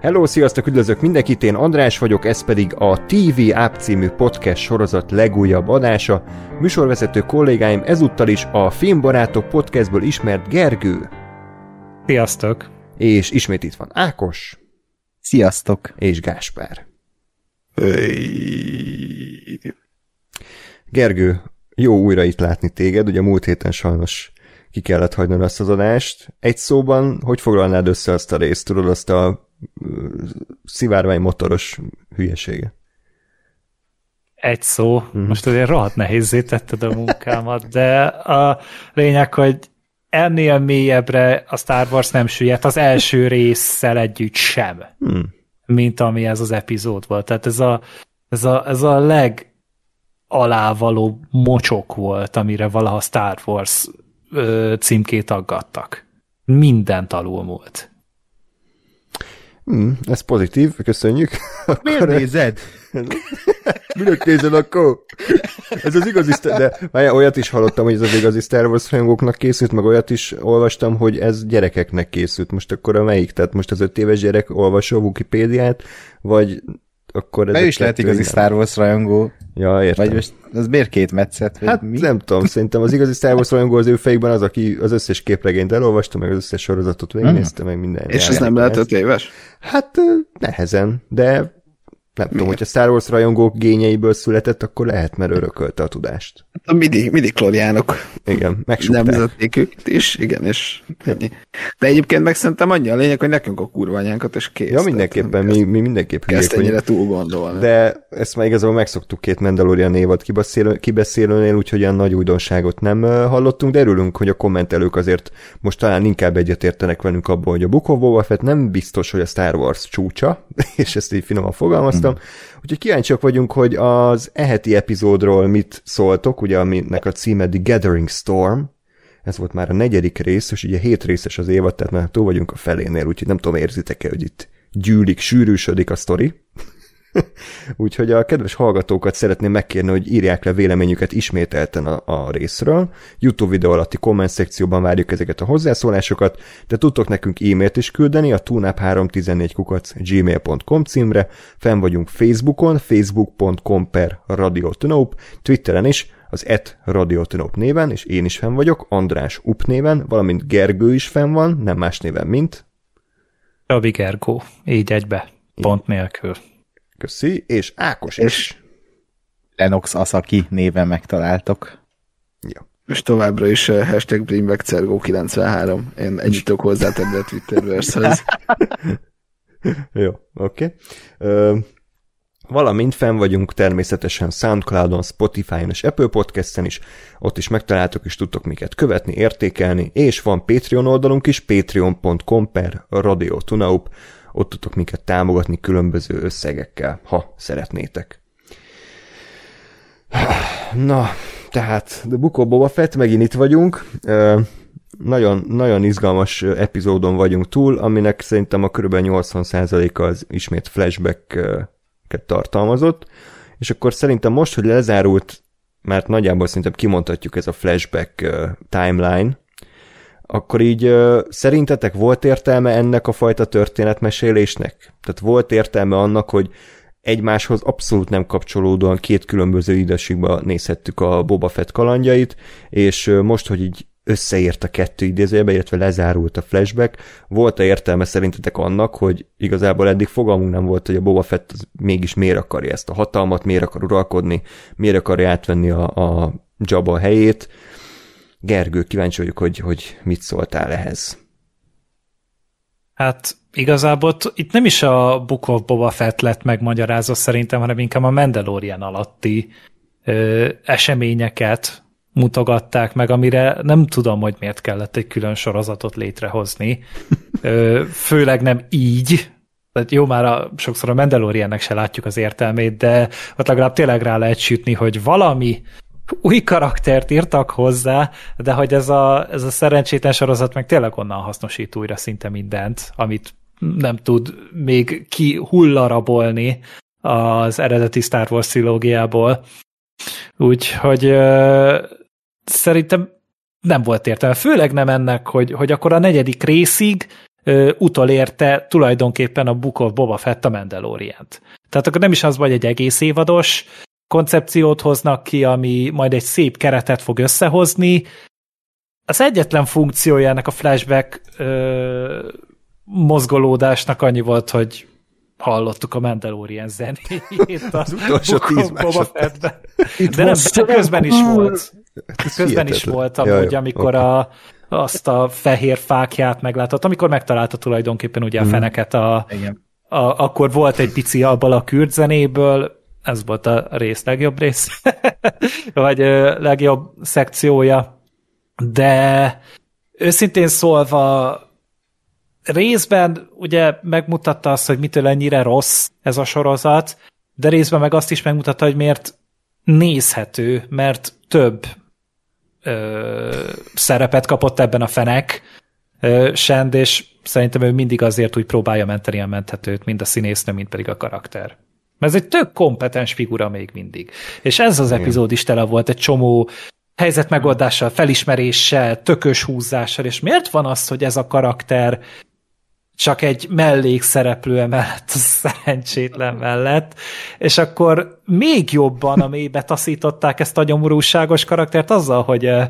Hello, sziasztok, üdvözlök mindenkit, én András vagyok, ez pedig a TV App című podcast sorozat legújabb adása. Műsorvezető kollégáim ezúttal is a Filmbarátok podcastből ismert Gergő. Sziasztok! És ismét itt van Ákos. Sziasztok! És Gáspár. Gergő, jó újra itt látni téged, ugye múlt héten sajnos ki kellett hagynod azt az adást. Egy szóban, hogy foglalnád össze azt a részt, tudod, azt a szivárvány motoros hülyesége. Egy szó. Mm. Most azért rohadt nehézé tetted a munkámat, de a lényeg, hogy ennél mélyebbre a Star Wars nem süllyedt az első résszel együtt sem, mm. mint ami ez az epizód volt. Tehát ez a, ez a, ez a leg alávaló mocsok volt, amire valaha Star Wars ö, címkét aggattak. Mindent alul Hmm, ez pozitív, köszönjük. Miért nézed? Minek nézed akkor? Ez az igazi. De már olyat is hallottam, hogy ez az igazi Star Wars rajongóknak készült, meg olyat is olvastam, hogy ez gyerekeknek készült. Most akkor a melyik? Tehát most az öt éves gyerek olvasó a Wikipédiát, vagy akkor ez is lehet igazi Star Wars rajongó. Ja, értem. Vagy most az miért két metszet? Hát mi? nem tudom, szerintem az igazi Star Wars rajongó az ő fejükben az, aki az összes képregényt elolvasta, meg az összes sorozatot végignézte, meg minden. És ez nem lehet öt éves? Hát nehezen, de nem tudom, hogyha Star Wars rajongók gényeiből született, akkor lehet, mert örökölte a tudást. A midi, midi klóriánok. Igen, megsúgták. Nemzették őket is, igen, és ennyi. De egyébként meg szerintem annyi a lényeg, hogy nekünk a kurványánkat, és kész. Ja, mindenképpen, mi, mi mindenképp Ezt ennyire túl gondolni. De ezt már igazából megszoktuk két Mandalorian évad kibeszélő, kibeszélőnél, úgyhogy olyan nagy újdonságot nem hallottunk, de örülünk, hogy a kommentelők azért most talán inkább egyetértenek velünk abban, hogy a Book of Boba Fett nem biztos, hogy a Star Wars csúcsa, és ezt így finoman fogalmaztam, hallottam. Úgyhogy kíváncsiak vagyunk, hogy az eheti epizódról mit szóltok, ugye aminek a címe The Gathering Storm, ez volt már a negyedik rész, és ugye hét részes az évad, tehát már túl vagyunk a felénél, úgyhogy nem tudom, érzitek-e, hogy itt gyűlik, sűrűsödik a sztori. Úgyhogy a kedves hallgatókat szeretném megkérni, hogy írják le véleményüket ismételten a, a részről. YouTube videó alatti komment szekcióban várjuk ezeket a hozzászólásokat, de tudtok nekünk e-mailt is küldeni a tunap314 kukac gmail.com címre, fenn vagyunk Facebookon, facebook.com per radiotonop, Twitteren is, az et radiotonop néven, és én is fenn vagyok, András Up néven, valamint Gergő is fenn van, nem más néven, mint... Rabi Gergó, így egybe, pont nélkül. Köszi, és Ákos és is. Lenox Asaki néven megtaláltok. Ja. És továbbra is uh, hashtag BringBackCergo93. Én ennyit tudok hozzátenni a Twitterverse-hez. Jó, oké. Okay. valamint fenn vagyunk természetesen Soundcloudon, Spotify-on és Apple Podcast-en is, ott is megtaláltok és tudtok minket követni, értékelni, és van Patreon oldalunk is, patreon.com per Radio Tunaup, ott tudtok minket támogatni különböző összegekkel, ha szeretnétek. Na, tehát The Book of Boba Fett, megint itt vagyunk. Nagyon, nagyon izgalmas epizódon vagyunk túl, aminek szerintem a kb. 80%-a az ismét flashback-ket tartalmazott, és akkor szerintem most, hogy lezárult, mert nagyjából szerintem kimondhatjuk ez a flashback timeline, akkor így ö, szerintetek volt értelme ennek a fajta történetmesélésnek? Tehát volt értelme annak, hogy egymáshoz abszolút nem kapcsolódóan két különböző időségben nézhettük a Boba Fett kalandjait, és most, hogy így összeért a kettő idézőjebe, illetve lezárult a flashback, volt-e értelme szerintetek annak, hogy igazából eddig fogalmunk nem volt, hogy a Boba Fett mégis miért akarja ezt a hatalmat, miért akar uralkodni, miért akarja átvenni a, a Jabba helyét, Gergő, kíváncsi vagyok, hogy, hogy mit szóltál ehhez. Hát igazából itt nem is a Book of Boba Fett lett megmagyarázva szerintem, hanem inkább a Mandalorian alatti ö, eseményeket mutogatták meg, amire nem tudom, hogy miért kellett egy külön sorozatot létrehozni. Ö, főleg nem így, tehát jó, már a, sokszor a Mandaloriannek se látjuk az értelmét, de ott legalább tényleg rá lehet sütni, hogy valami új karaktert írtak hozzá, de hogy ez a, ez a szerencsétlen sorozat meg tényleg onnan hasznosít újra szinte mindent, amit nem tud még ki hullarabolni az eredeti Star Wars trilógiából. Úgyhogy uh, szerintem nem volt értelme. Főleg nem ennek, hogy, hogy akkor a negyedik részig ö, utolérte tulajdonképpen a Book of Boba Fett a Mandalorian-t. Tehát akkor nem is az vagy egy egész évados koncepciót hoznak ki, ami majd egy szép keretet fog összehozni. Az egyetlen funkciója ennek a flashback ö, mozgolódásnak annyi volt, hogy hallottuk a Mandalorian zenét az utolsó tíz Boba Fettben. De nem, de közben is volt. Közben is volt amúgy, Jaj, amikor okay. a, azt a fehér fákját meglátott, amikor megtalálta tulajdonképpen ugye a mhm. feneket a, Igen. a, akkor volt egy pici abból a kürt zenéből, ez volt a rész legjobb rész, vagy legjobb szekciója, de őszintén szólva részben ugye megmutatta azt, hogy mitől ennyire rossz ez a sorozat, de részben meg azt is megmutatta, hogy miért nézhető, mert több ö, szerepet kapott ebben a fenek, ö, Send, és szerintem ő mindig azért úgy próbálja menteni a menthetőt, mind a színésznő, mind pedig a karakter. Mert ez egy tök kompetens figura még mindig. És ez az epizód is tele volt egy csomó helyzetmegoldással, felismeréssel, tökös húzással, és miért van az, hogy ez a karakter csak egy mellékszereplő mellett, a szerencsétlen mellett, és akkor még jobban a mélybe taszították ezt a nyomorúságos karaktert azzal, hogy uh,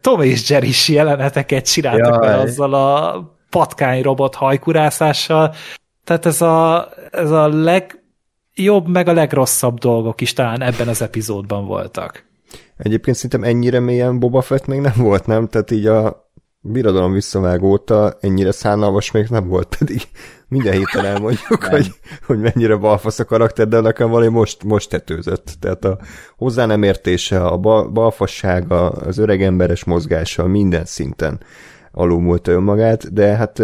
Tom és Jerry is jeleneteket csináltak el azzal a patkány robot hajkurászással. Tehát ez a, ez a legjobb, meg a legrosszabb dolgok is talán ebben az epizódban voltak. Egyébként szerintem ennyire mélyen Boba Fett még nem volt, nem? Tehát így a birodalom visszavág óta ennyire szánalmas még nem volt, pedig minden héten elmondjuk, hogy, hogy mennyire balfasz a karakter, de nekem valami most, most tetőzött. Tehát a hozzá nem értése, a bal, balfassága, az öreg emberes mozgása minden szinten alulmúlta önmagát, de hát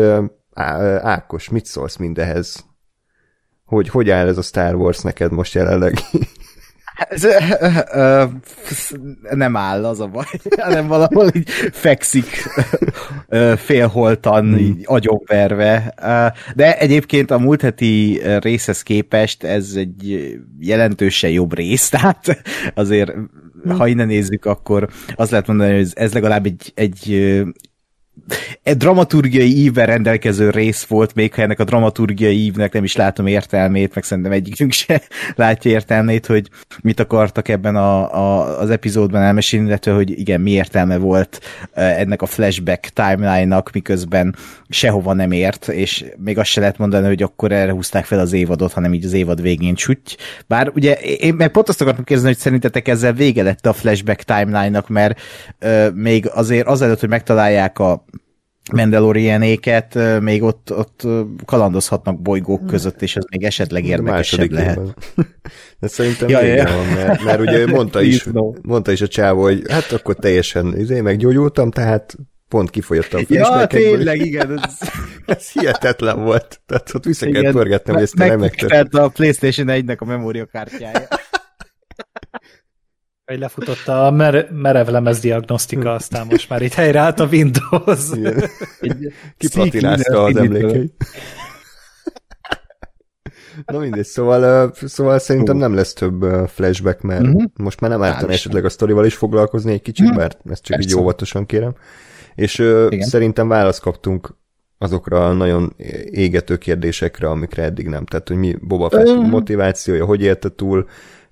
Á, Ákos, mit szólsz mindehez? Hogy, hogy áll ez a Star Wars neked most jelenleg? Ez, ö, ö, nem áll, az a baj, hanem valahol így fekszik ö, félholtan, hmm. így agyonverve. De egyébként a múlt heti részhez képest ez egy jelentősen jobb rész, tehát azért ha innen nézzük, akkor azt lehet mondani, hogy ez legalább egy, egy egy dramaturgiai ívvel rendelkező rész volt, még ha ennek a dramaturgiai ívnek nem is látom értelmét, meg szerintem egyikünk se látja értelmét, hogy mit akartak ebben a, a, az epizódban elmesélni, illetve hogy igen, mi értelme volt ennek a flashback timeline-nak, miközben sehova nem ért, és még azt se lehet mondani, hogy akkor erre húzták fel az évadot, hanem így az évad végén csúgy. Bár ugye én meg pont azt akartam kérdezni, hogy szerintetek ezzel vége lett a flashback timeline-nak, mert euh, még azért azelőtt, hogy megtalálják a Mandalorianéket, még ott, ott kalandozhatnak bolygók között, és ez még esetleg érdekesebb lehet. De szerintem ja, ja. van, mert, mert ugye mondta is, mondta is a csávó, hogy hát akkor teljesen izé, meggyógyultam, tehát pont kifolyottam a Ja, tényleg, igen. Ez... ez hihetetlen volt. Tehát ott vissza kell pörgetnem, hogy ezt nem megtört. a Playstation 1-nek a memóriakártyája. Hogy lefutott a mer- merevlemez diagnosztika, aztán most már itt helyreállt a Windows. Kiplatinázta az emlékeit. Na mindegy, szóval, szóval szerintem nem lesz több flashback, mert uh-huh. most már nem ártan esetleg a sztorival is foglalkozni egy kicsit, uh-huh. bár ezt csak Persze. így óvatosan kérem. És Igen. szerintem választ kaptunk azokra a nagyon égető kérdésekre, amikre eddig nem. Tehát, hogy mi Boba Fett uh-huh. motivációja, hogy élte túl,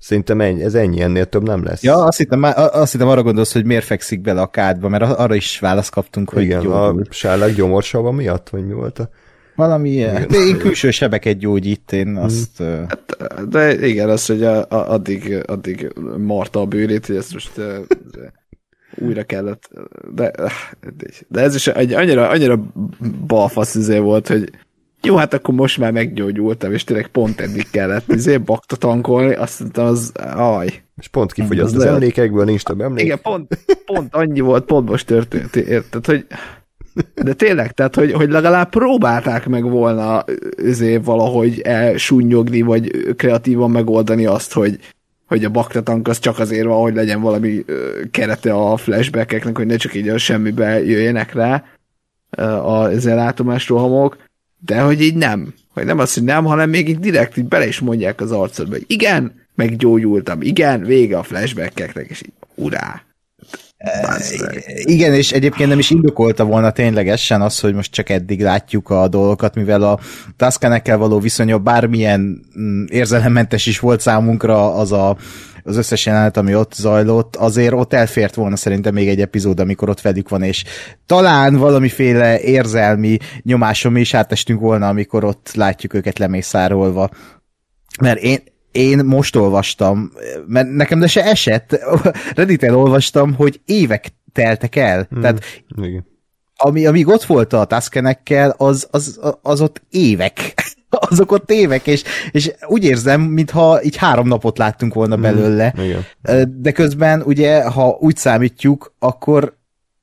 Szerintem ennyi, ez ennyi, ennél több nem lesz. Ja, azt hittem, azt hittem arra gondolsz, hogy miért fekszik bele a kádba, mert arra is választ kaptunk, hogy Igen, gyógyul. a sárlák gyomorsava miatt, vagy mi volt a... Valami ilyen. De én külső sebeket gyógyít, én mhm. azt... Hát, de igen, az, hogy a, a, addig, addig marta a bőrét, hogy ezt most újra kellett, de, de ez is egy annyira, annyira balfasz izé volt, hogy jó, hát akkor most már meggyógyultam, és tényleg pont eddig kellett izé bakta tankolni, azt mondtam, az aj. És pont kifogyott az, az emlékekből, nincs több emlék. Igen, pont, pont annyi volt, pont most történt, érted, hogy de tényleg, tehát, hogy, hogy legalább próbálták meg volna izé valahogy elsúnyogni, vagy kreatívan megoldani azt, hogy, hogy a baktatank az csak azért van, hogy legyen valami kerete a flashbackeknek, hogy ne csak így a semmibe jöjjenek rá az látomás rohamok, de hogy így nem. Hogy nem az, hogy nem, hanem még így direkt így bele is mondják az arcodba, hogy igen, meggyógyultam, igen, vége a flashbackeknek, és így urá. Igen, és egyébként nem is indokolta volna ténylegesen az, hogy most csak eddig látjuk a dolgokat, mivel a Tuscanekkel való viszonya bármilyen mm, érzelemmentes is volt számunkra az a az összes jelenet, ami ott zajlott, azért ott elfért volna szerintem még egy epizód, amikor ott velük van, és talán valamiféle érzelmi nyomásom is átestünk volna, amikor ott látjuk őket lemészárolva. Mert én, én most olvastam, mert nekem de se esett, Reddit-en olvastam, hogy évek teltek el. Mm, Tehát igen. Ami, amíg ott volt a Tuskenekkel, az, az, az ott évek. Azok ott évek, és, és úgy érzem, mintha így három napot láttunk volna mm, belőle. Mm, igen. De közben ugye, ha úgy számítjuk, akkor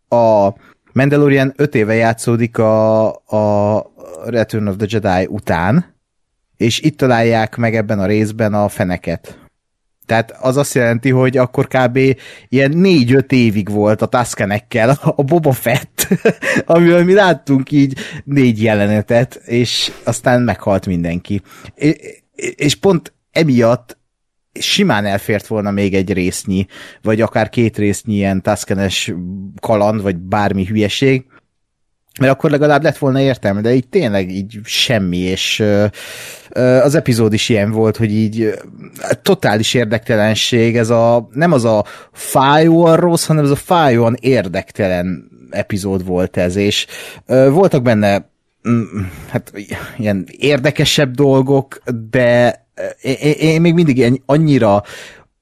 a Mandalorian öt éve játszódik a, a Return of the Jedi után, és itt találják meg ebben a részben a feneket. Tehát az azt jelenti, hogy akkor kb. ilyen négy-öt évig volt a Tuskenekkel a Boba Fett, amivel mi láttunk így négy jelenetet, és aztán meghalt mindenki. És pont emiatt simán elfért volna még egy résznyi, vagy akár két résznyi ilyen Tuskenes kaland, vagy bármi hülyeség, mert akkor legalább lett volna értelme, de így tényleg így semmi, és az epizód is ilyen volt, hogy így totális érdektelenség, ez a, nem az a fájóan rossz, hanem ez a fájóan érdektelen epizód volt ez, és voltak benne mm, hát ilyen érdekesebb dolgok, de én, még mindig annyira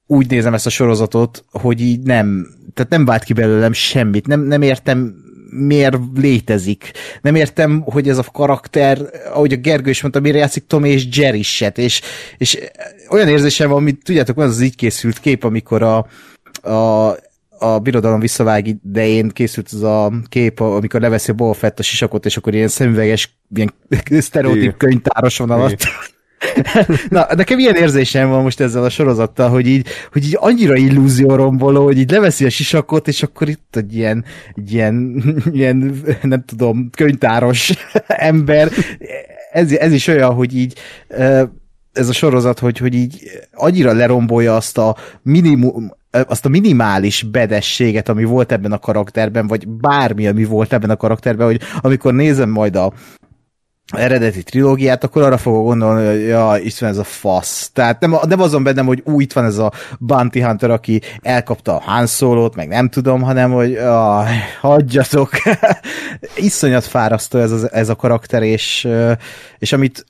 úgy nézem ezt a sorozatot, hogy így nem, tehát nem vált ki belőlem semmit, nem, nem értem miért létezik. Nem értem, hogy ez a karakter, ahogy a Gergő is mondta, mire játszik Tom és Jerry set, és, és olyan érzésem van, mint tudjátok, van az, az így készült kép, amikor a, a a birodalom visszavág idején készült az a kép, amikor leveszi a Boba Fett a sisakot, és akkor ilyen szemüveges, ilyen sztereotíp könyvtáros van alatt. Na, nekem ilyen érzésem van most ezzel a sorozattal, hogy így, hogy így annyira illúzióromboló, hogy így leveszi a sisakot, és akkor itt egy ilyen, egy ilyen, ilyen nem tudom, könyvtáros ember. Ez, ez is olyan, hogy így ez a sorozat, hogy, hogy így annyira lerombolja azt a minimum, azt a minimális bedességet, ami volt ebben a karakterben, vagy bármi, ami volt ebben a karakterben, hogy amikor nézem majd a, eredeti trilógiát, akkor arra fogok gondolni, hogy ja, Isten ez a fasz. Tehát nem, nem azon bennem, hogy új, itt van ez a Bounty Hunter, aki elkapta a Han Solo-t, meg nem tudom, hanem, hogy ja, hagyjatok. Iszonyat fárasztó ez, a, ez a karakter, és, és amit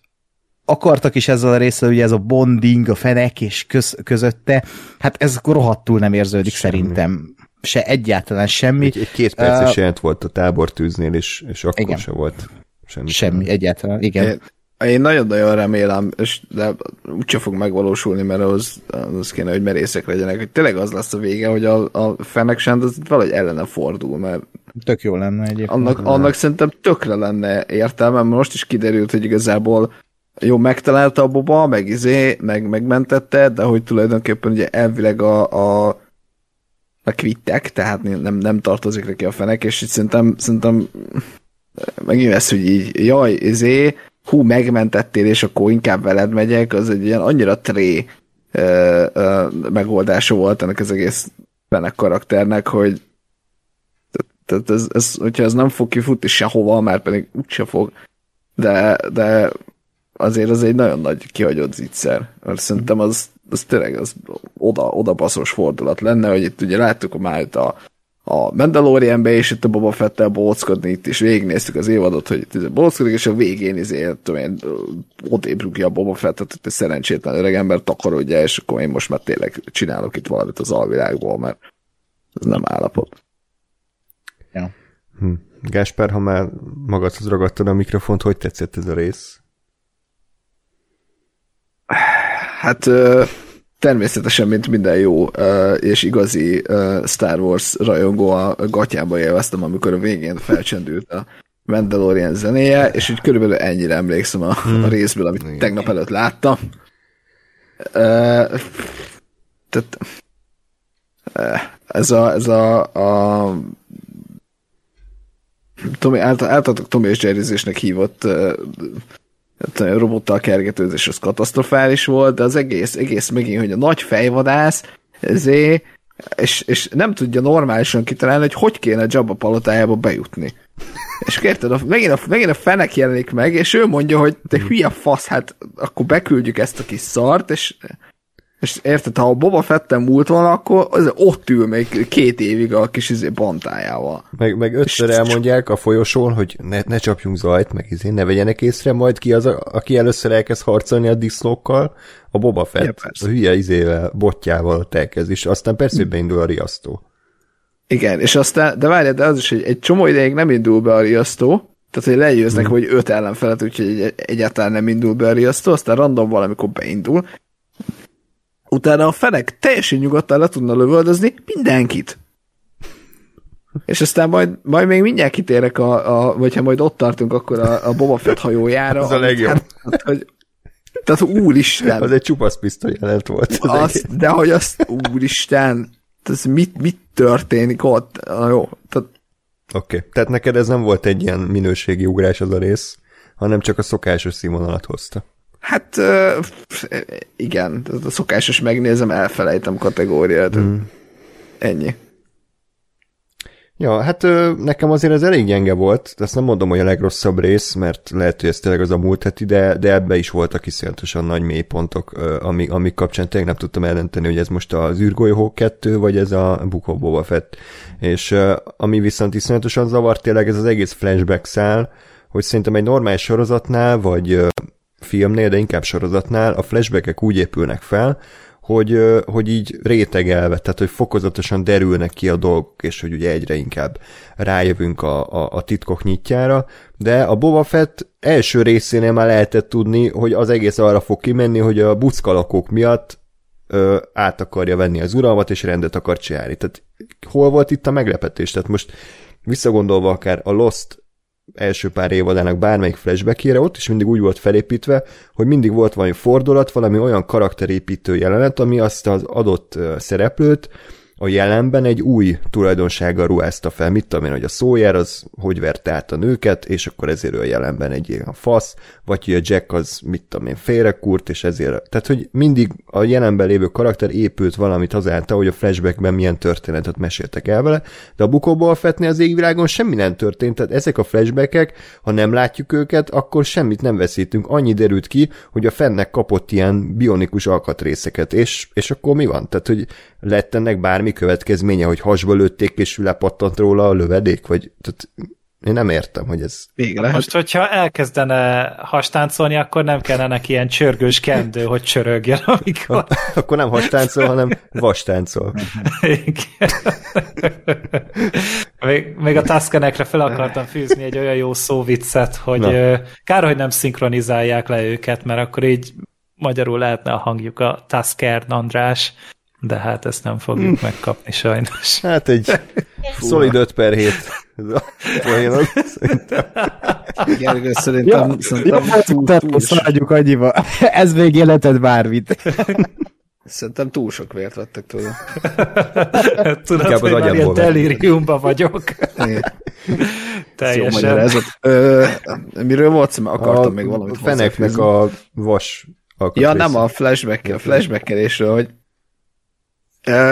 akartak is ezzel a részvel, ugye ez a bonding, a fenek és köz, közötte, hát ez rohadtul nem érződik semmi. szerintem. Se egyáltalán semmi. Egy, egy két perces uh, jelent volt a tábortűznél, és, és akkor igen. se volt Semmi, semmi egyáltalán, igen. Én, én nagyon-nagyon remélem, és de úgyse fog megvalósulni, mert az, az kéne, hogy merészek legyenek, hogy tényleg az lesz a vége, hogy a, a Fennec Shand az valahogy ellene fordul, mert tök jó lenne egyébként. Annak, annak szerintem tökre lenne értelme, mert most is kiderült, hogy igazából jó, megtalálta a boba, meg izé, meg megmentette, de hogy tulajdonképpen ugye elvileg a, a a kvittek, tehát nem, nem tartozik neki a fenek, és itt szerintem, szerintem megint lesz, hogy így, jaj, izé, hú, megmentettél, és akkor inkább veled megyek, az egy ilyen annyira tré ö, ö, megoldása volt ennek az egész Benek karakternek, hogy tehát ez, ez, hogyha ez nem fog kifutni sehova, már pedig úgyse fog, de, de azért az egy nagyon nagy kihagyott zicser, mert szerintem az, az tényleg az oda, oda baszos fordulat lenne, hogy itt ugye láttuk már itt a, a Mandalorianbe, és itt a Boba Fettel bóckodni, itt is végignéztük az évadot, hogy itt bóckodik, és a végén izé, tudom én, odébb rúgja a Boba Fettet, hogy egy szerencsétlen öreg ember takarodja, és akkor én most már tényleg csinálok itt valamit az alvilágból, mert ez nem állapot. Ja. Hm. Gásper, ha már magadhoz ragadtad a mikrofont, hogy tetszett ez a rész? Hát természetesen, mint minden jó és igazi Star Wars rajongó a gatyába élveztem, amikor a végén felcsendült a Mandalorian zenéje, és úgy körülbelül ennyire emlékszem a, hmm. a részből, amit Igen. tegnap előtt láttam. Tehát ez a, ez a, a Tommy, általában Tommy és Jerryzésnek hívott robottal kergetőzés az katasztrofális volt, de az egész, egész megint, hogy a nagy fejvadász, ezé és, és nem tudja normálisan kitalálni, hogy hogy kéne Jabba palotájába bejutni. És érted, a, megint, a, megint a fenek jelenik meg, és ő mondja, hogy te hülye fasz, hát akkor beküldjük ezt a kis szart, és és érted, ha a Boba Fetten múlt volna, akkor az ott ül még két évig a kis izé bantájával. Meg, meg ötször elmondják a folyosón, hogy ne, ne csapjunk zajt, meg izé, ne vegyenek észre, majd ki az, a, aki először elkezd harcolni a disznókkal, a Boba Fett, ja, a hülye izével, botjával elkezd, és aztán persze, hogy beindul a riasztó. Igen, és aztán, de várjál, de az is, hogy egy csomó ideig nem indul be a riasztó, tehát, hogy legyőznek, hmm. hogy öt ellenfelet, úgyhogy egy, egyáltalán nem indul be a riasztó, aztán random valamikor beindul, utána a fenek teljesen nyugodtan le tudna lövöldözni mindenkit. És aztán majd, majd még mindjárt kitérek, a, a, vagy ha majd ott tartunk, akkor a, a Boba Fett hajójára. Ez a legjobb. Hát, hát, hogy, tehát úristen. Az egy csupasz pisztoly jelent volt. Az az, de hogy azt, úristen, ez mit, mit történik ott? Na jó, tehát... Oké, okay. tehát neked ez nem volt egy ilyen minőségi ugrás az a rész, hanem csak a szokásos színvonalat hozta. Hát igen, a szokásos megnézem, elfelejtem kategóriát. Mm. Ennyi. Ja, hát nekem azért ez elég gyenge volt, de azt nem mondom, hogy a legrosszabb rész, mert lehet, hogy ez tényleg az a múlt heti, de, de ebbe is voltak iszonyatosan nagy mélypontok, amik, amik kapcsán tényleg nem tudtam eldönteni, hogy ez most az űrgolyó 2, vagy ez a of Boba Fett. És ami viszont iszonyatosan zavart tényleg ez az egész flashback szál, hogy szerintem egy normális sorozatnál, vagy filmnél, de inkább sorozatnál a flashbackek úgy épülnek fel, hogy, hogy így rétegelve, tehát hogy fokozatosan derülnek ki a dolgok, és hogy ugye egyre inkább rájövünk a, a, a titkok nyitjára, de a Boba Fett első részénél már lehetett tudni, hogy az egész arra fog kimenni, hogy a buckalakók miatt ö, át akarja venni az uralmat, és rendet akar csinálni. Tehát hol volt itt a meglepetés? Tehát most visszagondolva akár a Lost első pár évadának bármelyik flashbackére, ott is mindig úgy volt felépítve, hogy mindig volt valami fordulat, valami olyan karakterépítő jelenet, ami azt az adott szereplőt a jelenben egy új tulajdonsággal ruházta fel, mit tudom én, hogy a szójár az hogy verte át a nőket, és akkor ezért ő a jelenben egy ilyen fasz, vagy hogy a Jack az, mit tudom én, félrekurt, és ezért, tehát hogy mindig a jelenben lévő karakter épült valamit azáltal, hogy a flashbackben milyen történetet meséltek el vele, de a bukóból fetni az égvilágon semmi nem történt, tehát ezek a flashbackek, ha nem látjuk őket, akkor semmit nem veszítünk, annyi derült ki, hogy a fennek kapott ilyen bionikus alkatrészeket, és, és akkor mi van? Tehát, hogy lett ennek bármi következménye, hogy hasba lőtték, és lepattant róla a lövedék, vagy tehát én nem értem, hogy ez... Még lehet. Most, hogyha elkezdene hastáncolni, akkor nem kellene neki ilyen csörgős kendő, hogy csörögjön, amikor... akkor nem hastáncol, hanem vastáncol. még, még a Tuskenekre fel akartam fűzni egy olyan jó szóviccet, hogy Na. kár, hogy nem szinkronizálják le őket, mert akkor így magyarul lehetne a hangjuk a Tusker András, de hát ezt nem fogjuk mm. megkapni sajnos. Hát egy szolid 5 per 7 poénod, szerintem. Gergő, szerintem, ja, szerintem ja, túl, túl, túl sok. annyiba. Ez még életed bármit. Szerintem túl sok vért vettek tőle. Tudod, Inkább hogy már ilyen delíriumban vagyok. Teljesen. Jó Ö, miről volt szó? Akartam a még valamit Feneknek a vas Ja, nem a flashback a flashbackelésről, hogy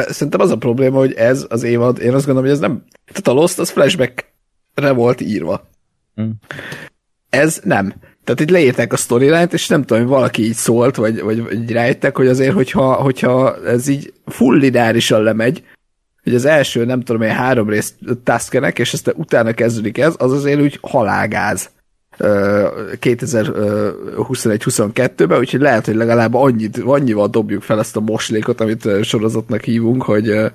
Szerintem az a probléma, hogy ez az évad, én azt gondolom, hogy ez nem... Tehát a Lost az flashbackre volt írva. Hmm. Ez nem. Tehát itt leírták a storyline-t, és nem tudom, hogy valaki így szólt, vagy, vagy, vagy rájöttek, hogy azért, hogyha, hogyha ez így full lineárisan lemegy, hogy az első, nem tudom én, három részt taskenek, és aztán utána kezdődik ez, az azért úgy halálgáz. 2021-22-ben, úgyhogy lehet, hogy legalább annyit, annyival dobjuk fel ezt a moslékot, amit sorozatnak hívunk, hogy,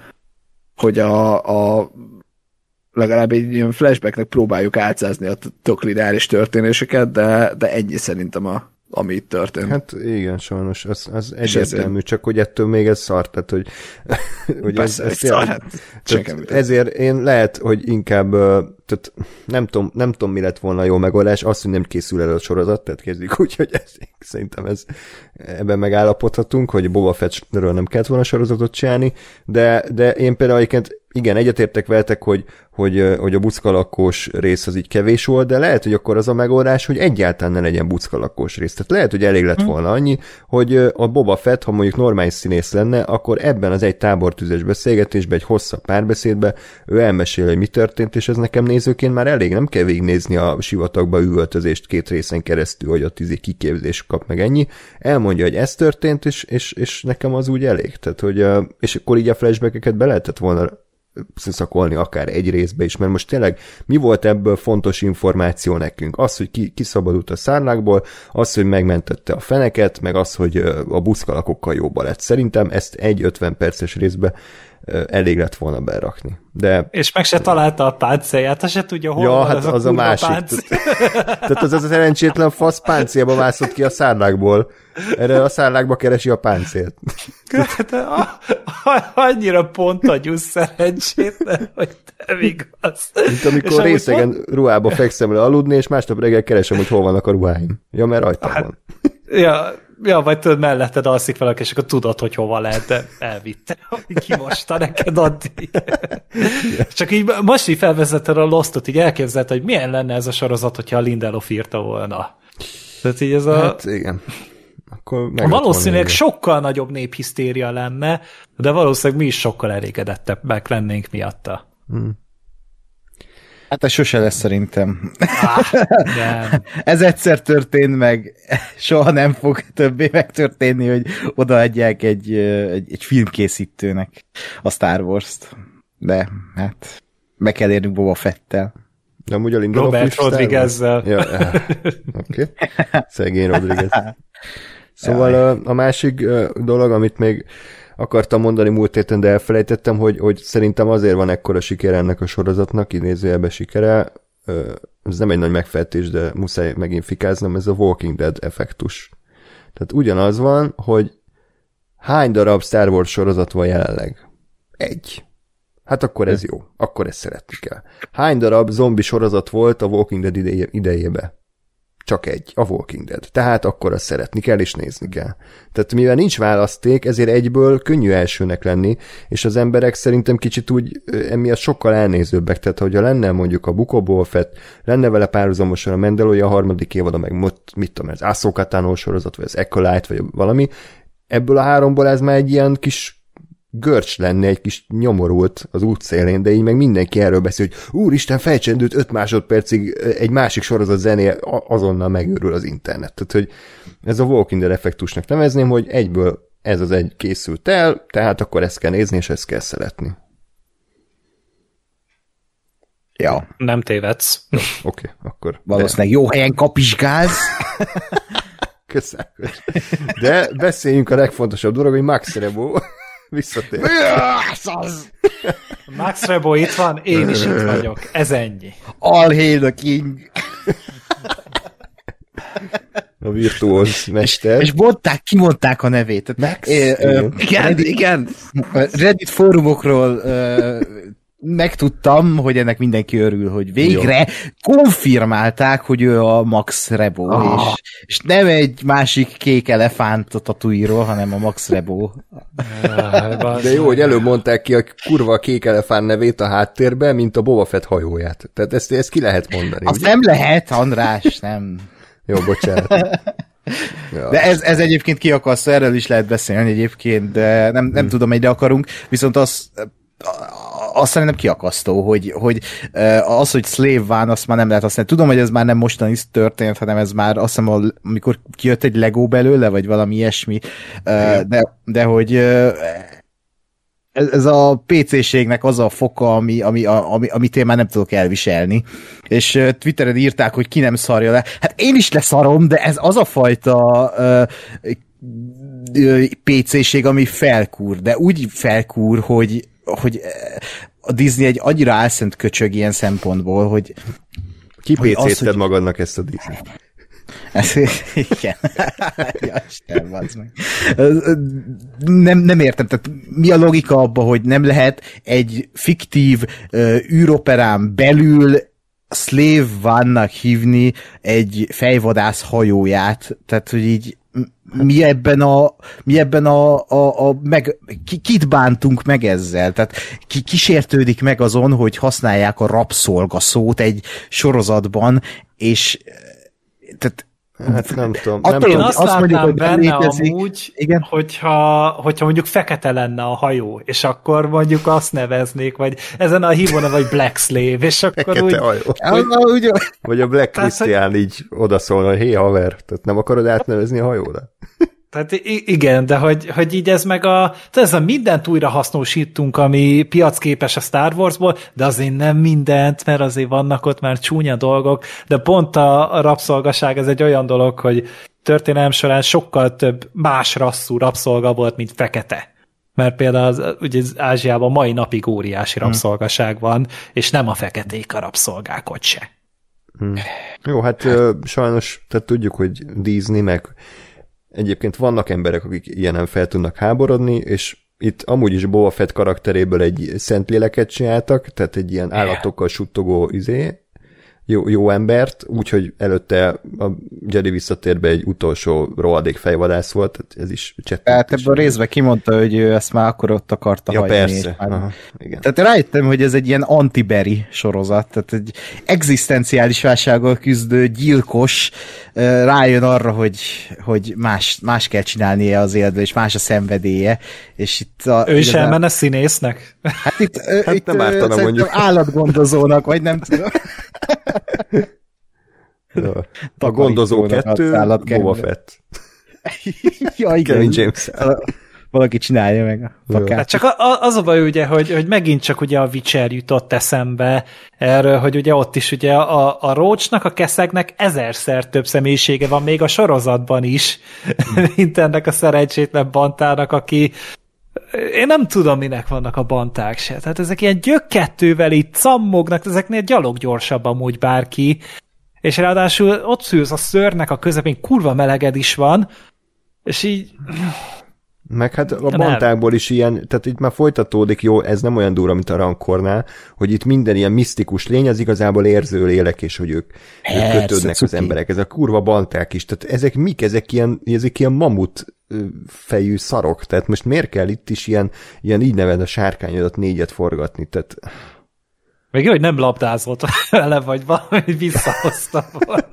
hogy a, a legalább egy ilyen flashbacknek próbáljuk átszázni a tök lineáris történéseket, de, de ennyi szerintem a, ami itt történt. Hát igen, sajnos, az, az egyértelmű, csak hogy ettől még ez szart, tehát hogy, hogy Persze, ez, ez szar, hát, tehát ezért én lehet, hogy inkább tehát nem tudom, nem tudom, mi lett volna a jó megoldás, azt, hogy nem készül el a sorozat, tehát kezdjük úgy, hogy ez, szerintem ez, ebben megállapodhatunk, hogy Boba Fettről nem kellett volna sorozatot csinálni, de, de én például egyébként igen, egyetértek veletek, hogy, hogy, hogy a buckalakós rész az így kevés volt, de lehet, hogy akkor az a megoldás, hogy egyáltalán ne legyen buckalakós rész. Tehát lehet, hogy elég lett volna annyi, hogy a Boba Fett, ha mondjuk normális színész lenne, akkor ebben az egy tábortüzes beszélgetésben, egy hosszabb párbeszédben ő elmesél, hogy mi történt, és ez nekem nézőként már elég, nem kell végignézni a sivatagba üvöltözést két részen keresztül, hogy ott izé kiképzés kap meg ennyi. Elmondja, hogy ez történt, és, és, és nekem az úgy elég. Tehát, hogy, és akkor így a flashbackeket be lehetett volna szakolni akár egy részbe is, mert most tényleg mi volt ebből fontos információ nekünk? Az, hogy ki, kiszabadult a szárlákból, az, hogy megmentette a feneket, meg az, hogy a buszkalakokkal jóba lett. Szerintem ezt egy 50 perces részbe elég lett volna berakni. De És meg se találta a páncélját, ha se tudja, hol Ja, van hát az a, az a kurva másik. Tehát az az a szerencsétlen fasz páncélba mászott ki a szárlákból. Erre a szárlákba keresi a páncélt. Hát, a- a- annyira pont agyú szerencsétlen, hogy nem igaz. Mint És amikor amúgy részegen ruhába fekszem le aludni, és másnap reggel keresem, hogy hol vannak a ruháim. Ja, mert rajta Hát, van. Ja, ja, vagy tudod, melletted alszik valaki, és akkor tudod, hogy hova lehet, de elvitte. Kimosta neked addig. Csak így most így felvezetted a Lostot, így elképzelt, hogy milyen lenne ez a sorozat, hogyha a Lindelof írta volna. Tehát így ez a... Hát igen. Akkor Valószínűleg sokkal nagyobb néphisztéria lenne, de valószínűleg mi is sokkal elégedettebbek lennénk miatta. Hát ez sose lesz szerintem. De Ez egyszer történt meg, soha nem fog többé megtörténni, hogy odaadják egy, egy, egy filmkészítőnek a Star Wars-t. De hát meg kell érnünk Boba Fettel. De amúgy a Lindelof Robert Wars? Rodriguezzel. Ja, oké. Szegény Rodriguez. Szóval a, a másik dolog, amit még akartam mondani múlt héten, de elfelejtettem, hogy, hogy szerintem azért van ekkora sikere ennek a sorozatnak, idézőjelben sikere, ez nem egy nagy megfejtés, de muszáj megint fikáznom, ez a Walking Dead effektus. Tehát ugyanaz van, hogy hány darab Star Wars sorozat van jelenleg? Egy. Hát akkor ez jó. Akkor ezt szeretni kell. Hány darab zombi sorozat volt a Walking Dead idejébe? Csak egy, a Walking Dead. Tehát akkor azt szeretni kell és nézni kell. Tehát mivel nincs választék, ezért egyből könnyű elsőnek lenni, és az emberek szerintem kicsit úgy emiatt sokkal elnézőbbek. Tehát, hogyha lenne mondjuk a Fett, lenne vele párhuzamosan a Mandalorian a harmadik évada, meg mit, tudom, az Ahsoka sorozat, vagy az Acolyte, vagy valami, ebből a háromból ez már egy ilyen kis görcs lenne, egy kis nyomorult az útszélén, de így meg mindenki erről beszél, hogy úristen, felcsendült 5 másodpercig egy másik sorozat zené, a- azonnal megőrül az internet. Tehát, hogy ez a Walking Dead effektusnak nevezném, hogy egyből ez az egy készült el, tehát akkor ezt kell nézni, és ezt kell szeretni. Ja, nem tévedsz. Oké, okay, akkor. valószínűleg jó helyen kapizsgálsz. Köszönöm. De beszéljünk a legfontosabb dolog, hogy Max Rebo visszatér. Max Rebo itt van, én is itt vagyok. Ez ennyi. All hail the king. A virtuóz mester. És mondták, kimondták a nevét. Max, ö, ö, igen. Igen, Reddit, igen. Reddit fórumokról ö, megtudtam, hogy ennek mindenki örül, hogy végre konfirmálták, hogy ő a Max Rebo, Ah. és, és nem egy másik kék elefánt a tatúiról, hanem a Max Rebo. De jó, hogy előbb mondták ki a kurva kék elefán nevét a háttérben, mint a Boba Fett hajóját. Tehát ezt, ezt ki lehet mondani, Azt ugye? nem lehet, András, nem. Jó, bocsánat. Ja. De ez, ez egyébként kiakasztó, erről is lehet beszélni egyébként, de nem, nem tudom, egyre akarunk, viszont az azt szerintem kiakasztó, hogy, hogy az, hogy Slave Van, azt már nem lehet használni. Tudom, hogy ez már nem mostani történt, hanem ez már azt hiszem, amikor kijött egy Lego belőle, vagy valami ilyesmi, de, de hogy ez, ez a PC-ségnek az a foka, ami, ami, ami, amit én már nem tudok elviselni. És Twitteren írták, hogy ki nem szarja le. Hát én is leszarom, de ez az a fajta uh, PC-ség, ami felkúr, de úgy felkúr, hogy, hogy eh, a Disney egy annyira álszent köcsög ilyen szempontból, hogy Ki hogy magadnak ezt a Disney? ez, igen. ja, Isten, meg. Nem, nem értem, tehát mi a logika abban, hogy nem lehet egy fiktív uh, űroperán belül Slave vannak hívni egy fejvadász hajóját, tehát hogy így mi ebben a, mi ebben a, a, a meg, ki, kit bántunk meg ezzel? Tehát ki kísértődik meg azon, hogy használják a rabszolga szót egy sorozatban, és tehát Hát nem tudom. Attól, nem Én tudom. azt, azt azt mondjuk, hogy benne létezik. amúgy, Igen. Hogyha, hogyha mondjuk fekete lenne a hajó, és akkor mondjuk azt neveznék, vagy ezen a hívóna, vagy Black Slave, és akkor úgy... Fekete hajó. Ah, ugye, Vagy a Black Tehát, hogy- Christian így odaszólna, hogy hé haver, tehát nem akarod átnevezni a hajóra? Tehát igen, de hogy, hogy így ez meg a, tehát ez a mindent újra hasznosítunk, ami piacképes a Star Warsból, de azért nem mindent, mert azért vannak ott már csúnya dolgok, de pont a, rabszolgaság ez egy olyan dolog, hogy történelem során sokkal több más rasszú rabszolga volt, mint fekete. Mert például az, ugye az Ázsiában mai napig óriási rabszolgaság van, és nem a feketék a rabszolgák ott se. Jó, hát ö, sajnos, tehát tudjuk, hogy Disney, meg egyébként vannak emberek, akik ilyenen fel tudnak háborodni, és itt amúgy is Boba Fett karakteréből egy szent léleket csináltak, tehát egy ilyen állatokkal suttogó izé, jó, jó embert, úgyhogy előtte a Jedi visszatérbe egy utolsó rohadék fejvadász volt, tehát ez is csettint. tehát ebből a részben kimondta, hogy ő ezt már akkor ott akarta Ja, hagyni. persze. már- Aha, igen. Tehát rájöttem, hogy ez egy ilyen antiberi sorozat, tehát egy egzisztenciális válsággal küzdő gyilkos rájön arra, hogy, hogy más, más kell csinálnia az életben, és más a szenvedélye, és itt a, Ő is igazán- elmenne színésznek? Hát itt, Hát itt nem ártana, mondjuk. állatgondozónak, vagy nem tudom. Ja. A gondozó kettő. Boba Fett. ja, igen. Kevin James. Valaki csinálja meg a Jó. fakát. Hát csak a, a, az a baj ugye, hogy, hogy megint csak ugye a Witcher jutott eszembe erről, hogy ugye ott is ugye a, a Roachnak, a Keszegnek ezerszer több személyisége van még a sorozatban is, mint ennek a szerencsétlen bantának, aki én nem tudom, minek vannak a banták se. Tehát ezek ilyen gyökkettővel így cammognak, ezeknél gyalog gyorsabb amúgy bárki, és ráadásul ott szűz a szörnek a közepén, kurva meleged is van, és így Meg hát a bantákból is ilyen, tehát itt már folytatódik, jó, ez nem olyan durva, mint a rankornál, hogy itt minden ilyen misztikus lény, az igazából érző lélek, és hogy ők, ők kötődnek az emberek. Ez a kurva banták is, tehát ezek mik? Ezek ilyen, ezek ilyen mamut fejű szarok, tehát most miért kell itt is ilyen, ilyen így neved a sárkányodat négyet forgatni, tehát Még jó, hogy nem labdázott vele, vagy valami visszahozta volna.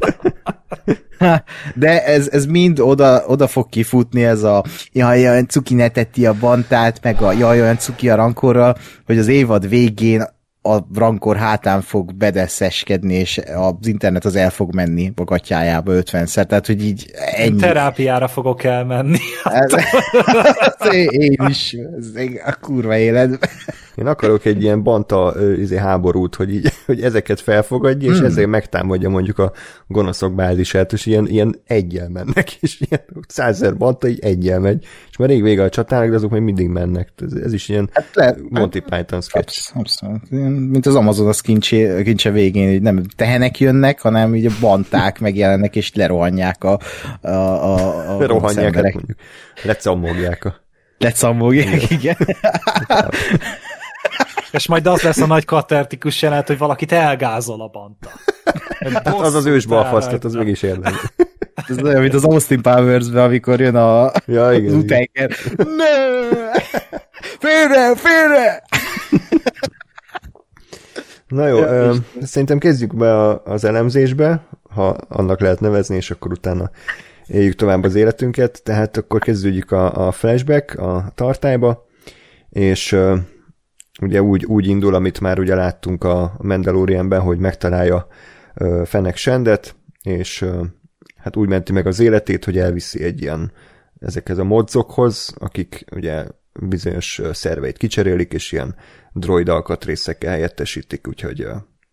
De ez, ez mind oda, oda fog kifutni ez a jaj, olyan cuki ne tetti a bantát, meg a jaj, olyan cuki a rankorral, hogy az évad végén a rankor hátán fog bedeszeskedni, és az internet az el fog menni a gatyájába 50-szer, tehát hogy így ennyi. Terápiára fogok elmenni. Ez, ez én is, ez a kurva életben. Én akarok egy ilyen banta izé, háborút, hogy, így, hogy ezeket felfogadja, és Hmm. ezért megtámadja mondjuk a gonoszok bázisát, és ilyen, ilyen egyel mennek, és ilyen százer banta így egyel megy, és már rég vége a csatának, de azok még mindig mennek. Ez, ez is ilyen Hát le, Monty Python sketch. Absz- Abszolút. Mint az Amazon az kincse, kincse végén, hogy nem tehenek jönnek, hanem így a banták megjelennek, és lerohanják a, a, a, a Rohanják, hát mondjuk. Lecammogják a... Lecamogják, igen. És majd az lesz a nagy katertikus jelenet, hogy valakit elgázol a banta. Hát az az ősbalfasz, tehát az mégis érdekes. Ez olyan, mint az Austin powers amikor jön a, Ja, igen. utenger. Ne! Félre, félre! Na jó, ö, szerintem kezdjük be a, az elemzésbe, ha annak lehet nevezni, és akkor utána éljük tovább az életünket. Tehát akkor kezdődjük a, a flashback a tartályba, és ö, ugye úgy, úgy indul, amit már ugye láttunk a Mandalorianben, hogy megtalálja Fennec Sendet, és hát úgy menti meg az életét, hogy elviszi egy ilyen ezekhez a modzokhoz, akik ugye bizonyos szerveit kicserélik, és ilyen droid alkatrészekkel helyettesítik, úgyhogy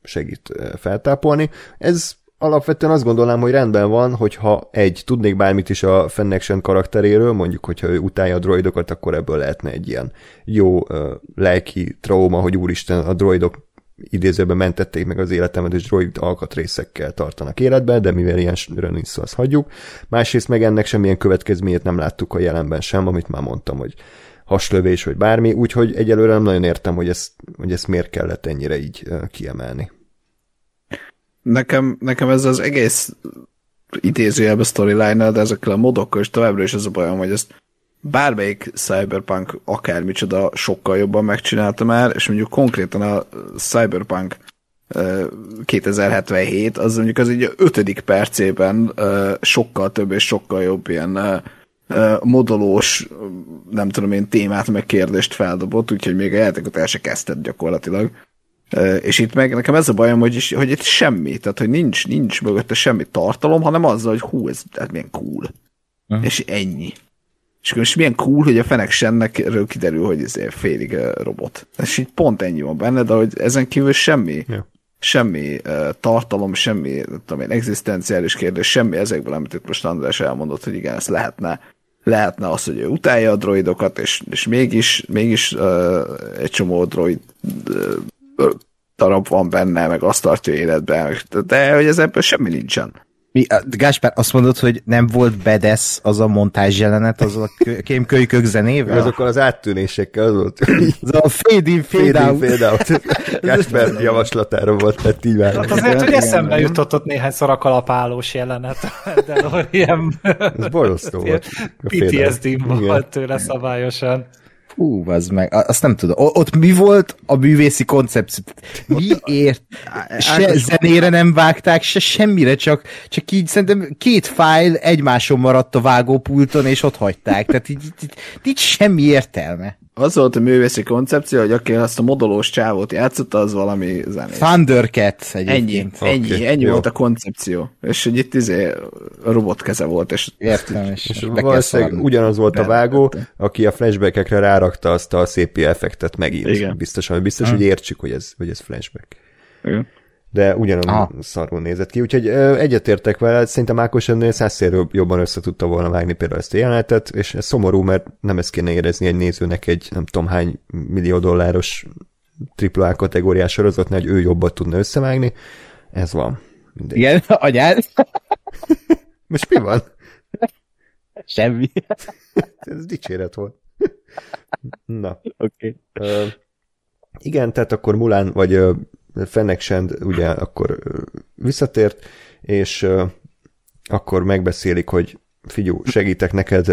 segít feltápolni. Ez alapvetően azt gondolnám, hogy rendben van, hogyha egy, tudnék bármit is a Fennec Shand karakteréről, mondjuk, hogyha ő utálja a droidokat, akkor ebből lehetne egy ilyen jó ö, lelki trauma, hogy úristen, a droidok idézőben mentették meg az életemet, és droid alkatrészekkel tartanak életben, de mivel ilyen nincs szó, azt hagyjuk. Másrészt meg ennek semmilyen következményét nem láttuk a jelenben sem, amit már mondtam, hogy haslövés, vagy bármi, úgyhogy egyelőre nem nagyon értem, hogy ezt, hogy ezt miért kellett ennyire így kiemelni. Nekem, nekem ez az egész idézőjelben storyline de ezekkel a modokkal, és továbbra is az a bajom, hogy ezt bármelyik Cyberpunk akármicsoda sokkal jobban megcsinálta már, és mondjuk konkrétan a Cyberpunk 2077, az mondjuk az egy ötödik percében sokkal több és sokkal jobb ilyen modolós, nem tudom én, témát meg kérdést feldobott, úgyhogy még a játékot el se kezdett gyakorlatilag. És itt meg nekem ez a bajom, hogy, hogy itt semmi, tehát hogy nincs, nincs mögötte semmi tartalom, hanem azzal, hogy hú, ez, ez milyen cool. Uh-huh. És ennyi. És most milyen cool, hogy a Fenek Sennek kiderül, hogy ez félig robot. És így pont ennyi van benne, de hogy ezen kívül semmi, yeah. semmi uh, tartalom, semmi, tudom én, egzisztenciális kérdés, semmi ezekből, amit itt most András elmondott, hogy igen, ezt lehetne lehetne az, hogy ő utálja a droidokat, és, és mégis, mégis uh, egy csomó droid uh, darab van benne, meg azt tartja életben, de hogy ez ebből semmi nincsen. Mi, Gáspár, azt mondod, hogy nem volt bedesz az a montázs jelenet, az a kémkölykök zenével? Azokkal az áttűnésekkel az volt. az a fade in, fade, fade out. In, fade out. Gáspár javaslatára volt, tehát így már. Hát azért, hogy eszembe jutott ott néhányszor a kalapálós jelenet. De ilyen... Ez borzasztó volt. PTSD volt tőle szabályosan. Hú, az meg, azt nem tudom. Ott mi volt a művészi koncepció? Miért? Se zenére nem vágták, se semmire, csak, csak így szerintem két fájl egymáson maradt a vágópulton, és ott hagyták. Tehát így, így, így semmi értelme. Az volt a művészi koncepció, hogy aki azt a modolós csávót játszotta, az valami zenés. Thundercat egyébként. Ennyi, ennyi, okay, ennyi volt a koncepció. És hogy itt izé a robot keze volt. És, Értem, és, és valószínűleg ugyanaz volt a vágó, aki a flashbackekre rárakta azt a szép effektet megint. Igen. Biztosan, biztos, hmm. hogy értsük, hogy ez, hogy ez flashback. Igen de ugyanolyan Aha. szarul nézett ki, úgyhogy egyetértek vele, szerintem Ákos ennél százszér jobban össze tudta volna vágni például ezt a jelenetet, és ez szomorú, mert nem ezt kéne érezni egy nézőnek egy nem tudom hány millió dolláros AAA kategóriás sorozatnál, hogy ő jobban tudna összevágni. Ez van. Mindegy. Igen, anyád? Most mi van? Semmi. ez dicséret volt. Na. Oké. Okay. Uh, igen, tehát akkor Mulán, vagy uh, Fennec Shand ugye akkor visszatért, és akkor megbeszélik, hogy figyú, segítek neked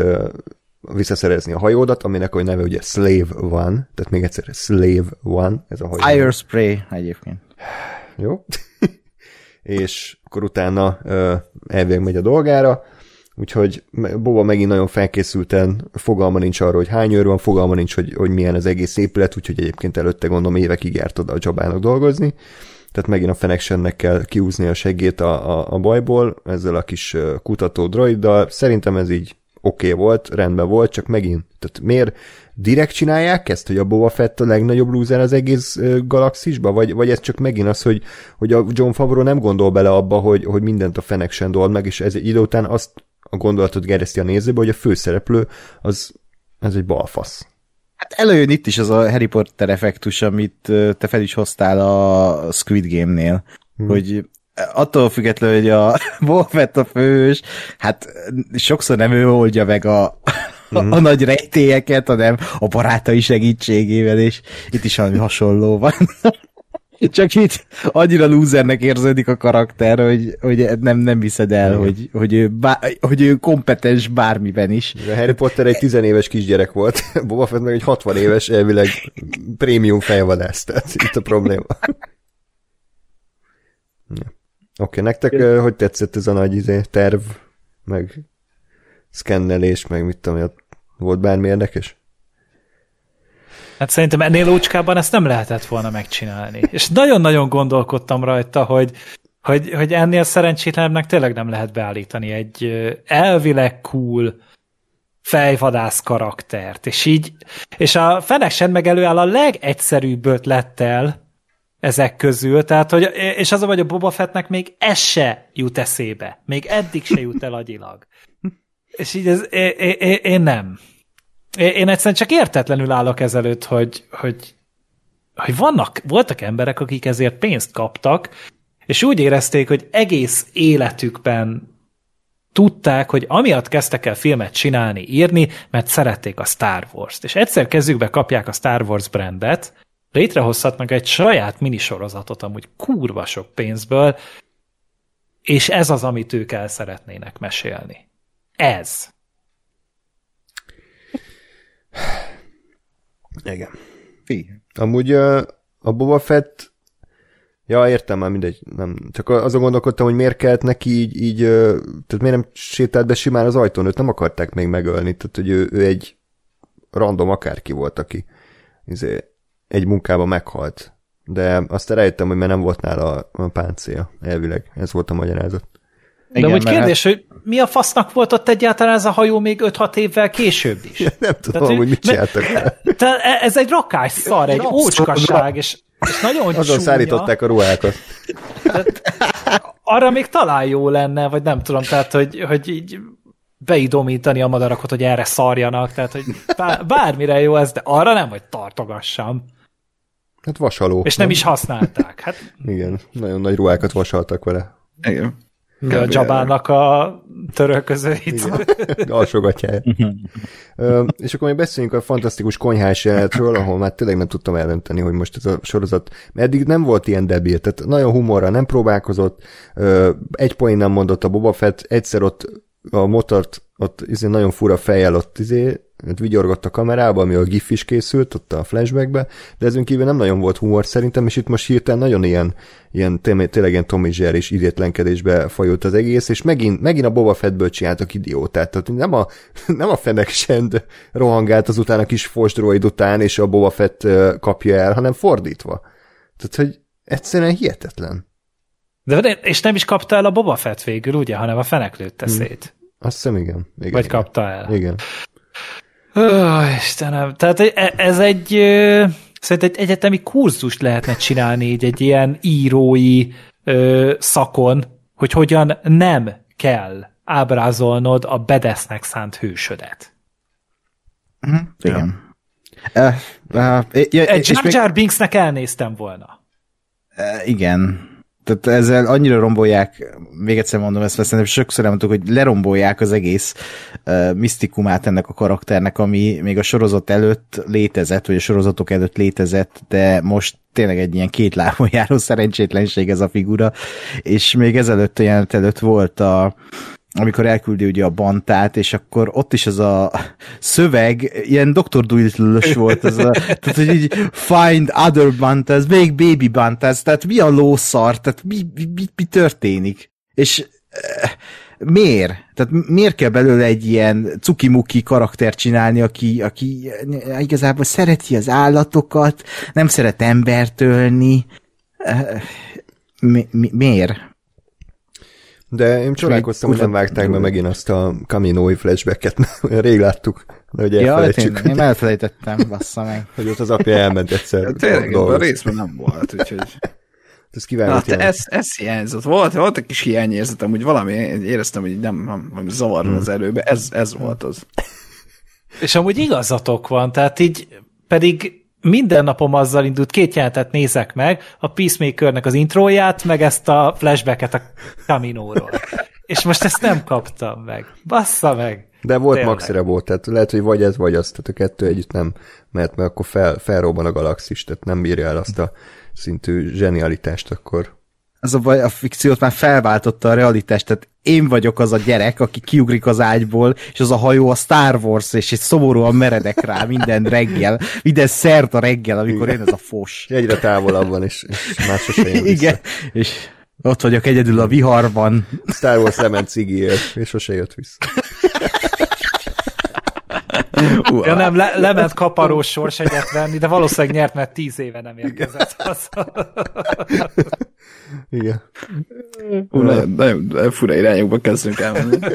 visszaszerezni a hajódat, aminek a neve ugye Slave One, tehát még egyszer Slave One, ez a hajó. Fire Spray egyébként. Jó. és akkor utána elvég megy a dolgára, úgyhogy Boba megint nagyon felkészülten fogalma nincs arról, hogy hány őr van, fogalma nincs, hogy, hogy milyen az egész épület, úgyhogy egyébként előtte gondolom évekig járt oda a Jabának dolgozni, tehát megint a Fenexennek kell kiúzni a segét a, a, a bajból, ezzel a kis kutató droiddal, szerintem ez így oké okay volt, rendben volt, csak megint, tehát miért direkt csinálják ezt, hogy a Boba Fett a legnagyobb lúzer az egész galaxisba, vagy, vagy ez csak megint az, hogy, hogy a John Favreau nem gondol bele abba, hogy, hogy mindent a Fenexen dold meg, és ez egy idő után azt a gondolatot gereszti a nézőbe, hogy a főszereplő az, ez egy balfasz. Hát előjön itt is az a Harry Potter effektus, amit te fel is hoztál a Squid Game-nél, hmm. hogy attól függetlenül, hogy a Wolfett a fős, hát sokszor nem ő oldja meg a, a, a hmm. nagy rejtélyeket, hanem a barátai segítségével, és itt is valami hasonló van. Csak itt annyira lúzernek érződik a karakter, hogy, hogy nem, nem viszed el, hogy, hogy, ő bá, hogy ő kompetens bármiben is. A Harry Potter egy tizenéves kisgyerek volt, Boba Fett meg egy 60 éves, elvileg prémium fejvadász, tehát itt a probléma. Oké, okay, nektek uh, hogy tetszett ez a nagy izé, terv, meg szkennelés, meg mit tudom, volt bármi érdekes? Hát szerintem ennél ócskában ezt nem lehetett volna megcsinálni. És nagyon-nagyon gondolkodtam rajta, hogy, hogy, hogy ennél szerencsétlenebbnek tényleg nem lehet beállítani egy elvileg cool fejvadász karaktert. És így, és a Feneksen meg előáll a legegyszerűbb ötlettel ezek közül, tehát, hogy, és az vagy a Boba Fettnek még ez se jut eszébe. Még eddig se jut el agyilag. És így ez, én, én, én nem. Én egyszerűen csak értetlenül állok ezelőtt, hogy, hogy, hogy vannak, voltak emberek, akik ezért pénzt kaptak, és úgy érezték, hogy egész életükben tudták, hogy amiatt kezdtek el filmet csinálni, írni, mert szerették a Star Wars-t. És egyszer kezükbe kapják a Star Wars brandet, létrehozhatnak egy saját minisorozatot amúgy kurva sok pénzből, és ez az, amit ők el szeretnének mesélni. Ez. Igen. Fi. Amúgy a Boba Fett Ja, értem már, mindegy. Nem. Csak azon gondolkodtam, hogy miért kellett neki így, így tehát miért nem sétált be simán az ajtón, őt nem akarták még megölni, tehát hogy ő, ő egy random akárki volt, aki izé, egy munkában meghalt. De azt rájöttem, hogy mert nem volt nála a páncél, elvileg. Ez volt a magyarázat. De Igen, úgy kérdés, hát... hogy mi a fasznak volt ott egyáltalán ez a hajó még 5-6 évvel később is? nem tudom, Tehát, hogy mit csináltak Tehát ez egy rakás szar, egy ócskaság, és és nagyon Azon csúnya. szállították a ruhákat. Tehát, arra még talán jó lenne, vagy nem tudom, tehát, hogy, hogy így beidomítani a madarakat, hogy erre szarjanak, tehát, hogy bármire jó ez, de arra nem, hogy tartogassam. Hát vasaló. És nem, nem is használták. Hát... Igen, nagyon nagy ruhákat vasaltak vele. Igen. De a Jabának a törölközőit. Alsogatjája. és akkor még beszéljünk a fantasztikus konyhás jelenetről, ahol már tényleg nem tudtam eldönteni, hogy most ez a sorozat, mert eddig nem volt ilyen debil, tehát nagyon humorra nem próbálkozott, egy poén nem mondott a Boba Fett, egyszer ott a motort ott izé nagyon fura fejjel ott izé hát vigyorgott a kamerába, ami a gif is készült, ott a flashbackbe, de ezen kívül nem nagyon volt humor szerintem, és itt most hirtelen nagyon ilyen, ilyen tényleg ilyen Tommy Jerry és idétlenkedésbe fajult az egész, és megint, megint a Boba Fettből csináltak idiótát, tehát nem a, nem a fenek send rohangált azután a kis fosdroid után, és a Boba Fett kapja el, hanem fordítva. Tehát, hogy egyszerűen hihetetlen. De, és nem is kapta el a Boba Fett végül, ugye, hanem a fenek lőtte hmm. Azt hiszem, igen. igen Vagy igen. kapta el. Igen. Ó, Istenem, tehát e- ez egy, szerintem egy egyetemi kurzust lehetne csinálni így egy ilyen írói ö, szakon, hogy hogyan nem kell ábrázolnod a bedesznek szánt hősödet. Uh-huh. Igen. Uh, uh, uh, egy Jar Jar Binksnek elnéztem volna. Uh, igen tehát ezzel annyira rombolják, még egyszer mondom ezt, mert szerintem sokszor elmondtuk, hogy lerombolják az egész uh, misztikumát ennek a karakternek, ami még a sorozat előtt létezett, vagy a sorozatok előtt létezett, de most tényleg egy ilyen két lábon járó szerencsétlenség ez a figura, és még ezelőtt a jelenet előtt volt a amikor elküldi ugye a bantát, és akkor ott is az a szöveg, ilyen Dr. Dolittle-ös volt, ez a, tehát hogy így find other bantas, még baby bantas, tehát mi a lószar, tehát mi, mi, mi, mi történik? És uh, miért? Tehát miért kell belőle egy ilyen cukimuki karakter csinálni, aki, aki igazából szereti az állatokat, nem szeret embert ölni? Uh, mi, mi, miért? De én csodálkoztam, hogy nem vágták be megint azt a Kaminói flashbacket, mert olyan rég láttuk, de hogy elfelejtsük. Ja, én, én elfelejtettem, bassza meg. hogy ott az apja elment egyszer. Ja, tényleg, a részben nem volt, úgyhogy... Ez kívánt. Hát, ez, ez hiányzott. Volt, volt egy kis hiányérzetem, hogy valami, éreztem, hogy nem, nem, nem zavar hmm. az erőbe. Ez, ez volt az. És amúgy igazatok van, tehát így pedig minden napom azzal indult, két jelentet nézek meg, a Peacemakernek az intróját, meg ezt a flashbacket a Caminóról. És most ezt nem kaptam meg. Bassza meg! De volt Tényleg. Max volt, tehát lehet, hogy vagy ez, vagy az, tehát a kettő együtt nem mert mert akkor fel, felrobban a galaxis, tehát nem bírja el azt a szintű zsenialitást akkor az a baj, a fikciót már felváltotta a realitást, tehát én vagyok az a gyerek, aki kiugrik az ágyból, és az a hajó a Star Wars, és egy szomorúan meredek rá minden reggel, minden a reggel, amikor jön ez a fos. Egyre távolabb van, és, és már sose jön Igen, és ott vagyok egyedül a viharban. Star Wars lement cigiért, és sose jött vissza. ja nem, le, lement kaparós sors egyet venni, de valószínűleg nyert, mert tíz éve nem érkezett Igen. Hú, nagyon, nagyon fura irányokba kezdünk elmenni.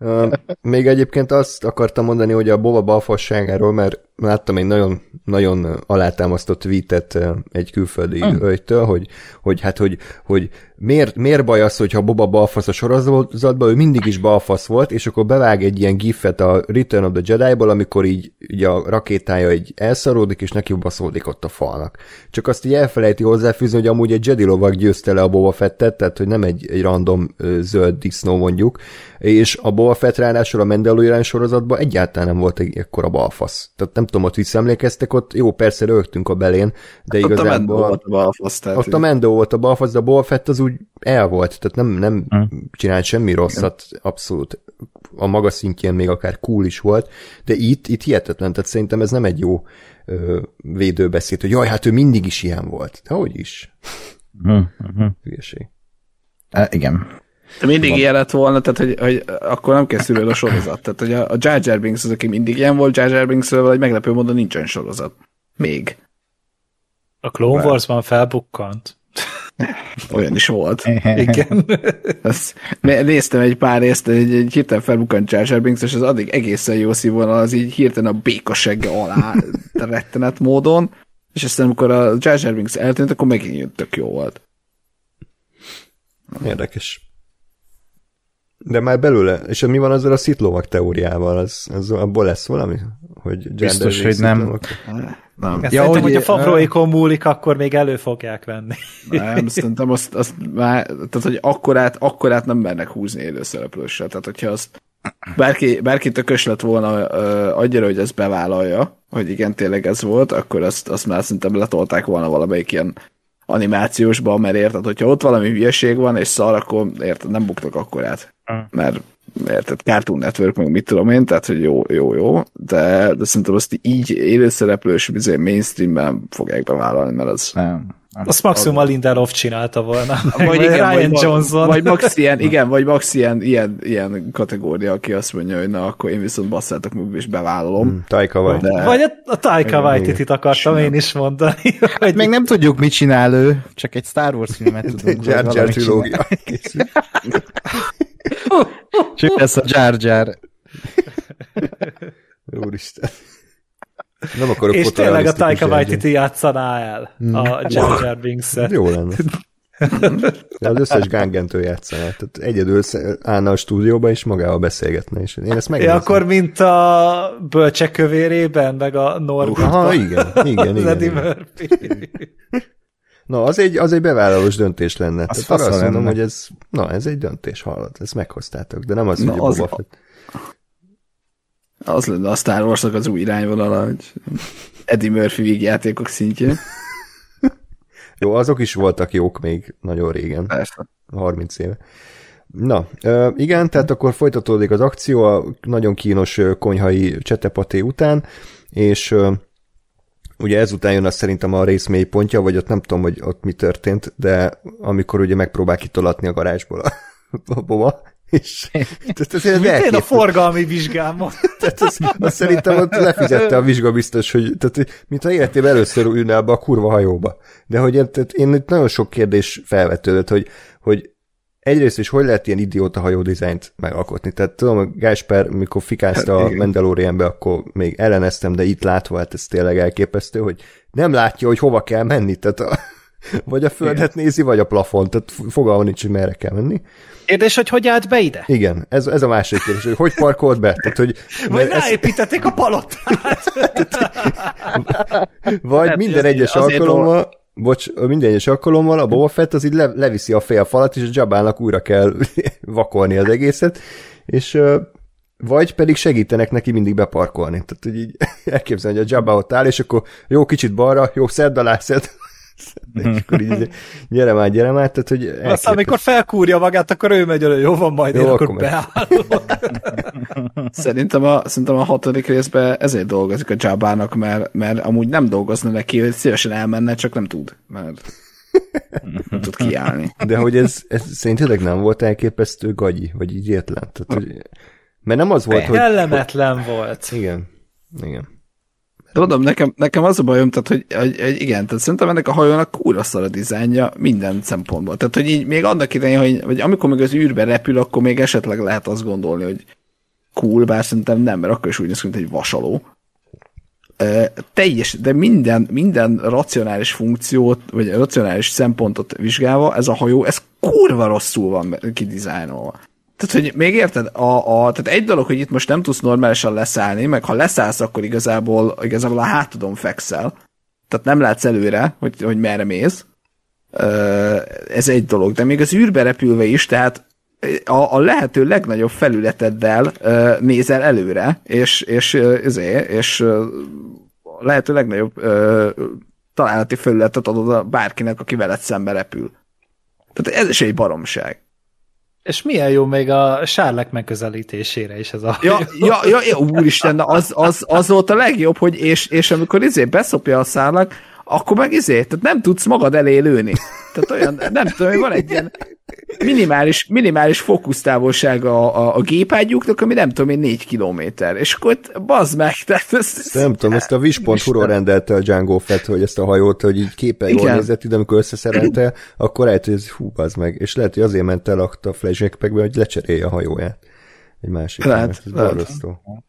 Uh, még egyébként azt akartam mondani, hogy a Boba balfasságáról, mert láttam egy nagyon, nagyon alátámasztott tweetet egy külföldi mm. hölgytől, hogy, hogy hát, hogy, hogy miért, miért baj az, hogyha Boba balfasz a sorozatban, ő mindig is balfasz volt, és akkor bevág egy ilyen gifet a Return of the Jedi-ból, amikor így, így a rakétája egy elszaródik, és neki baszódik ott a falnak. Csak azt így elfelejti hozzáfűzni, hogy amúgy egy Jedi lovag győzte le a Boba Fettet, tehát hogy nem egy, egy random zöld disznó mondjuk, és a Boba Fett ráadásul a Mandalorian sorozatban egyáltalán nem volt egy ekkora balfasz. Tehát nem tudom, ott visszaemlékeztek, ott jó, persze rögtünk a belén, de Ott a Mendo igazából volt a balfasz, tehát ott a Mendo volt a balfasz, de a Bolfett az úgy el volt, tehát nem, nem Hm. csinált semmi rosszat, abszolút a maga szintjén még akár cool is volt, de itt, itt hihetetlen, tehát szerintem ez nem egy jó ö, védőbeszéd, hogy jaj, hát ő mindig is ilyen volt. De hogy is? Uh-huh, uh-huh. Hülyeség. Uh, igen. De mindig ilyen lett volna, tehát hogy, hogy akkor nem készül a sorozat. Tehát hogy a, a Jar Jar Binks az, aki mindig ilyen volt, Jar Jar Binksről vagy meglepő módon nincsen sorozat. Még. A Clone Wars-ban felbukkant. Olyan is volt. Igen. Azt, né- néztem egy pár részt, egy, egy hirtelen felbukkant Jar Jar Binks, és az addig egészen jó színvonal, az így hirtelen a békasegge alá rettenet módon, és aztán amikor a Jar Jar Binks eltűnt, akkor megint tök jó volt. Érdekes. De már belőle, és mi van azzal a szitlovak teóriával? Az, az, abból lesz valami? Hogy Biztos, hogy nem. Nem, Ja, Szerintem, hogy- a Favroékon múlik, akkor még elő fogják venni. nem szerintem azt, azt már, tehát hogy akkorát, akkorát nem mernek húzni élőszereplőssel. Tehát hogyha azt bárki, bárki tökös lett volna ö, annyira, hogy ezt bevállalja, hogy igen, tényleg ez volt, akkor azt, azt már szerintem letolták volna valamelyik ilyen animációsba, mert érted, hogyha ott valami hülyeség van, és szar, akkor érted, nem buktak akkorát. Mert érted, Cartoon Network, meg mit tudom én, tehát, hogy jó, jó, jó, de, de szerintem azt így élőszereplős bizony mainstreamben fogják bevállalni, mert az, Nem. Azt maximum a Lindelof csinálta volna. vagy igen, Ryan vagy, ma- Johnson. Vagy max ilyen, igen, vagy max ilyen, ilyen, ilyen kategória, aki azt mondja, hogy na, akkor én viszont basszátok meg, és bevállalom. Hm, Taika vagy. De, Vagy a, a Taika Waititi-t akartam én is mondani. Hát Hogy még nem tudjuk, mit csinál ő, csak egy Star Wars filmet tudunk. hogy Jar Jar trilógia. És ő lesz a Jar Jar. Úristen. Nem akarok és tényleg a Taika. Waititi játszaná el a Jar Jar Binks-et. Jó lenne. De az összes gángentő játszaná. Tehát egyedül állna a stúdióba, és magával beszélgetne. És én ezt Ja, megnézem. akkor mint a bölcsek kövérében, meg a Norbitban. Aha, igen, igen, igen, Eddie. Murphy. Na, az egy, az egy bevállalós döntés lenne. Az Tehát azt mondom, lenne. hogy ez, na, ez egy döntés, hallod, ezt meghoztátok, de nem az, Na, hogy az- Boba Fett. az lenne a Star wars az új irányvonala, hogy Eddie Murphy vígjátékok szintjén. Jó, azok is voltak jók még nagyon régen. Persze. 30 éve. Na, igen, tehát akkor folytatódik az akció a nagyon kínos konyhai csetepaté után, és ugye ezután jön az szerintem a rész mélypontja, vagy ott nem tudom, hogy ott mi történt, de amikor ugye megpróbál kitolatni a garázsból a, a boba, és tehát ez, ez Mint a forgalmi vizsgámon. Tehát az, azt szerintem ott lefizette a vizsgabiztos, hogy tehát, mintha életében először ülne abba a kurva hajóba. De hogy tehát én itt nagyon sok kérdés felvetődött, hogy, hogy egyrészt is hogy lehet ilyen idióta hajó dizájnt megalkotni. Tehát tudom, hogy Gásper, mikor fikázta Hát a igen. Mandalorianbe, akkor még elleneztem, de itt látva, hát ez tényleg elképesztő, hogy nem látja, hogy hova kell menni. Tehát a, vagy a földet nézi, vagy a plafont. Tehát fogalma nincs, hogy merre kell menni. Kérdés, hogy hogy állt be ide? Igen, ez, ez a másik kérdés, hogy hogy parkolt be. Tehát, hogy, Vagy ráépítették a palotát. Vagy minden egyes alkalommal, bocs, minden egyes alkalommal a Boba Fett az így le, leviszi a fél falat, és a Jabának újra kell vakolni az egészet, és vagy pedig segítenek neki mindig beparkolni. Tehát, hogy így elképzelni, hogy a Jabba ott áll, és akkor jó, kicsit balra, jó, szedd alá, szedd és akkor így gyere már, gyere már, tehát hogy Aztán elképesztő. amikor felkúrja magát, akkor ő megy elő, jó van, majd Jó, én akkor akkor beállok. Szerintem a, szerintem a hatodik részben ezért dolgozik a Jabának, mert, mert amúgy nem dolgozna neki, hogy szívesen elmenne, csak nem tud, mert nem tud kiállni. De hogy ez, ez szerintetek nem volt elképesztő gagyi, vagy így értlen? Tehát, hogy, mert nem az volt, hogy... Kellemetlen volt. Igen, igen. Tudom, nekem, nekem az a bajom, tehát, hogy, hogy, hogy igen, tehát szerintem ennek a hajónak kurva szar a dizájnja minden szempontból. Tehát, hogy így még annak idején, hogy, hogy amikor még az űrbe repül, akkor még esetleg lehet azt gondolni, hogy cool, bár szerintem nem, mert akkor is úgy néz ki, mint egy vasaló. Uh, teljes, de minden, minden racionális funkciót, vagy racionális szempontot vizsgálva, ez a hajó, ez kurva rosszul van kidizájnolva. Tehát, hogy még érted, a, a, tehát egy dolog, hogy itt most nem tudsz normálisan leszállni, meg ha leszállsz, akkor igazából, igazából a hátadon fekszel. Tehát nem látsz előre, hogy, hogy merre mész. Ez egy dolog, de még az űrbe repülve is, tehát a, a lehető legnagyobb felületeddel nézel előre, és, és, és, és a lehető legnagyobb találati felületet adod a bárkinek, aki veled szembe repül. Tehát ez is egy baromság. És milyen jó még a sárlek megközelítésére is ez a... Ja, ja, ja, ja úristen, az, az, az volt a legjobb, hogy és, és amikor izé beszopja a szárlak, akkor meg izé, tehát nem tudsz magad elé lőni. Tehát olyan, nem tudom, hogy van egy ilyen minimális, minimális fókusztávolság a, a, a gépágyúknak, ami nem tudom én négy kilométer. És akkor ott bazd meg, tehát ez, Nem tudom, ezt a wish.hu-ról rendelte a Django Fett, hogy ezt a hajót, hogy így képen jól nézett, de amikor összeszerelte, akkor lehet, hogy ez hú, bazd meg. És lehet, hogy azért ment el a flashbackbe, hogy lecserélje a hajóját. Egy másik. Lehet, lehet.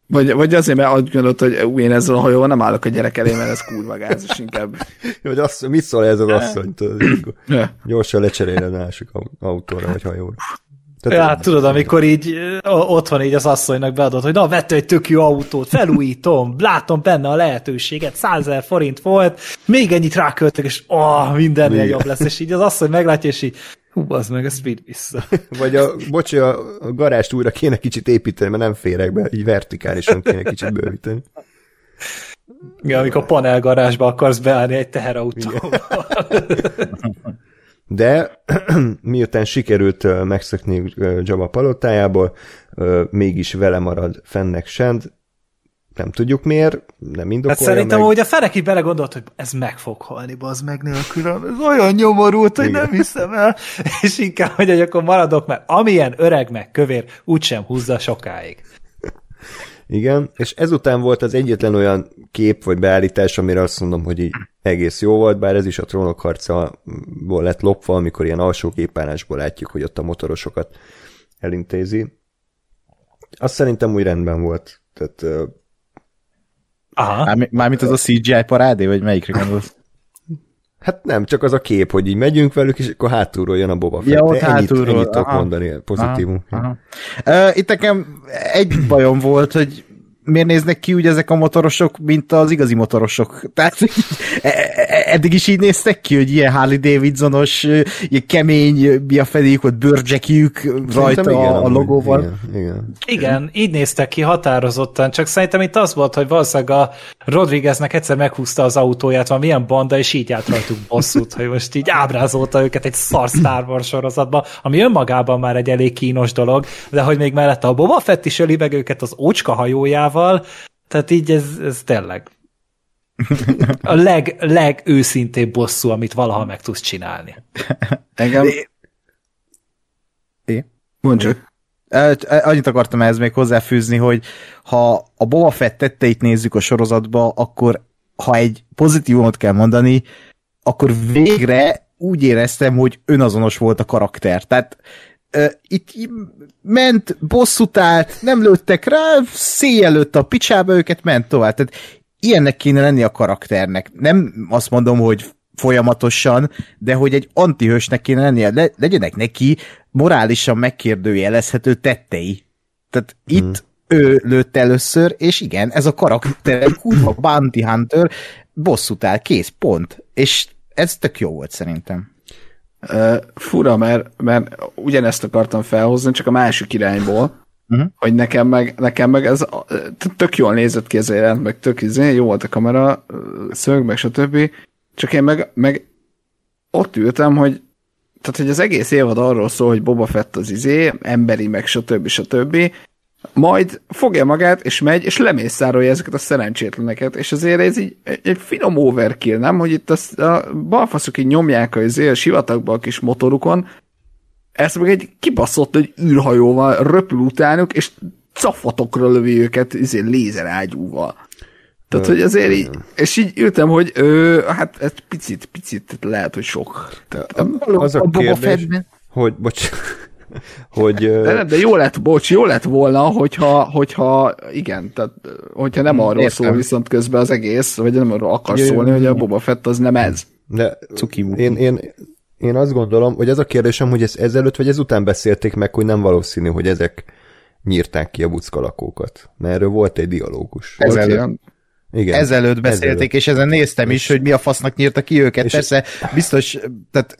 vagy, vagy azért, mert azt gondolod, hogy én ezzel a hajóval nem állok a gyerek elé, mert ez kurva gáz, és inkább... Vagy azt, mit szól ez az asszony? Gyorsan lecserélje a másik au- autóra vagy hajóra. Ja, hát tudod, amikor így ott van így az asszonynak beadott, hogy na, vette egy tök jó autót, felújítom, látom benne a lehetőséget, 100 ezer forint volt, még ennyit ráköltök, és oh, mindennél jobb lesz, és így az asszony meglátja, és így, hú, az meg, ezt vidd vissza. Vagy a, bocsi, a, a garást újra kéne kicsit építeni, mert nem férek be, így vertikálisan kéne kicsit bővíteni. Igen, amikor panelgarázsba akarsz beállni egy teherautóval. De miután sikerült megszökni Jabba palotájából, mégis vele marad fennek Send, nem tudjuk miért, nem indokolja Hát szerintem, meg. hogy a Fereki belegondolt, hogy ez meg fog halni, az meg nélkülem, ez olyan nyomorult, hogy Igen. nem hiszem el, és inkább, hogy hogy akkor maradok, mert amilyen öreg meg kövér, úgysem húzza sokáig. Igen, és ezután volt az egyetlen olyan kép vagy beállítás, amire azt mondom, hogy így egész jó volt, bár ez is a trónok harcaból lett lopva, amikor ilyen alsó képállásból látjuk, hogy ott a motorosokat elintézi. Azt szerintem úgy rendben volt. Tehát Aha. Mármi- Mármint az a CGI parádé, vagy melyikre gondolsz? Hát nem, csak az a kép, hogy így megyünk velük, és akkor hátulról jön a Boba Fett. Ja, ott ennyit, hátulról, ennyit tudok mondani, pozitívum. Aha, aha. Uh, itt nekem egy bajom volt, hogy miért néznek ki úgy ezek a motorosok, mint az igazi motorosok. Tehát e- e- eddig is így néztek ki, hogy ilyen Harley Davidsonos, ilyen kemény, mi a fedélyük, vagy bőrcsekjük rajta Szerintem igen, a, logóval. Igen, igen. Igen, így néztek ki határozottan, csak szerintem itt az volt, hogy valószínűleg a Rodrigueznek egyszer meghúzta az autóját, van milyen banda, és így állt rajtuk bosszút, hogy most így ábrázolta őket egy szar Star Wars sorozatba, ami önmagában már egy elég kínos dolog, de hogy még mellette a Boba Fett is öli meg őket az ócska hajójával, tehát így ez, ez tényleg a leg, legőszintébb bosszú, amit valaha meg tudsz csinálni. Engem... É? Mondd csak. Annyit akartam ehhez még hozzáfűzni, hogy ha a Boba Fett tetteit nézzük a sorozatba, akkor ha egy pozitívumot kell mondani, akkor végre úgy éreztem, hogy önazonos volt a karakter. Tehát uh, itt ment, bosszút állt, nem lőttek rá, széjjel lőtte a picsába őket, ment tovább. Tehát ilyennek kéne lenni a karakternek. Nem azt mondom, hogy folyamatosan, de hogy egy antihősnek kéne lennie, le, legyenek neki morálisan megkérdőjelezhető tettei. Tehát itt ő lőtt először, és igen, ez a karakter, egy kurva bounty hunter, bosszút áll, kész, pont. És ez tök jó volt szerintem. Uh, fura, mert, mert ugyanezt akartam felhozni, csak a másik irányból, Mhm. hogy nekem meg, nekem meg ez tök jól nézett ki ez a jelent, meg tök izé, jó volt a kamera, szög, meg stb. Csak én meg, meg ott ültem, hogy tehát, hogy az egész évad arról szól, hogy Boba Fett az izé, emberi, meg stb. stb. Majd fogja magát, és megy, és lemészárolja ezeket a szerencsétleneket, és azért ez így egy, finom overkill, nem? Hogy itt az, a balfaszok így nyomják a, izé, a sivatagba a kis motorukon, ezt meg egy kibaszott egy űrhajóval röpül utánuk, és cafatokra lövi őket izé, lézerágyúval. Tehát, hogy azért így, és így ültem, hogy ö, hát ez picit, picit lehet, hogy sok. Tehát, Az a Boba kérdés, Fettben. hogy, bocs, hogy de, nem, de jó lett, bocs, jó lett volna, hogyha, hogyha igen, tehát hogyha nem arról Értem. szól viszont közben az egész, vagy nem arról akar Jö, szólni, jö, hogy a. Boba Fett az nem ez. de Cuki én, én, én azt gondolom, hogy az a kérdésem, hogy ez ezelőtt vagy ezután beszélték meg, hogy nem valószínű, hogy ezek nyírták ki a buckalakókat. Mert erről volt egy dialógus. Ez Volt előtt. ilyen? Igen. ezelőtt beszélték, Ezelőtt. és ezen néztem is, hogy mi a fasznak nyírta ki őket. És- Persze, biztos, tehát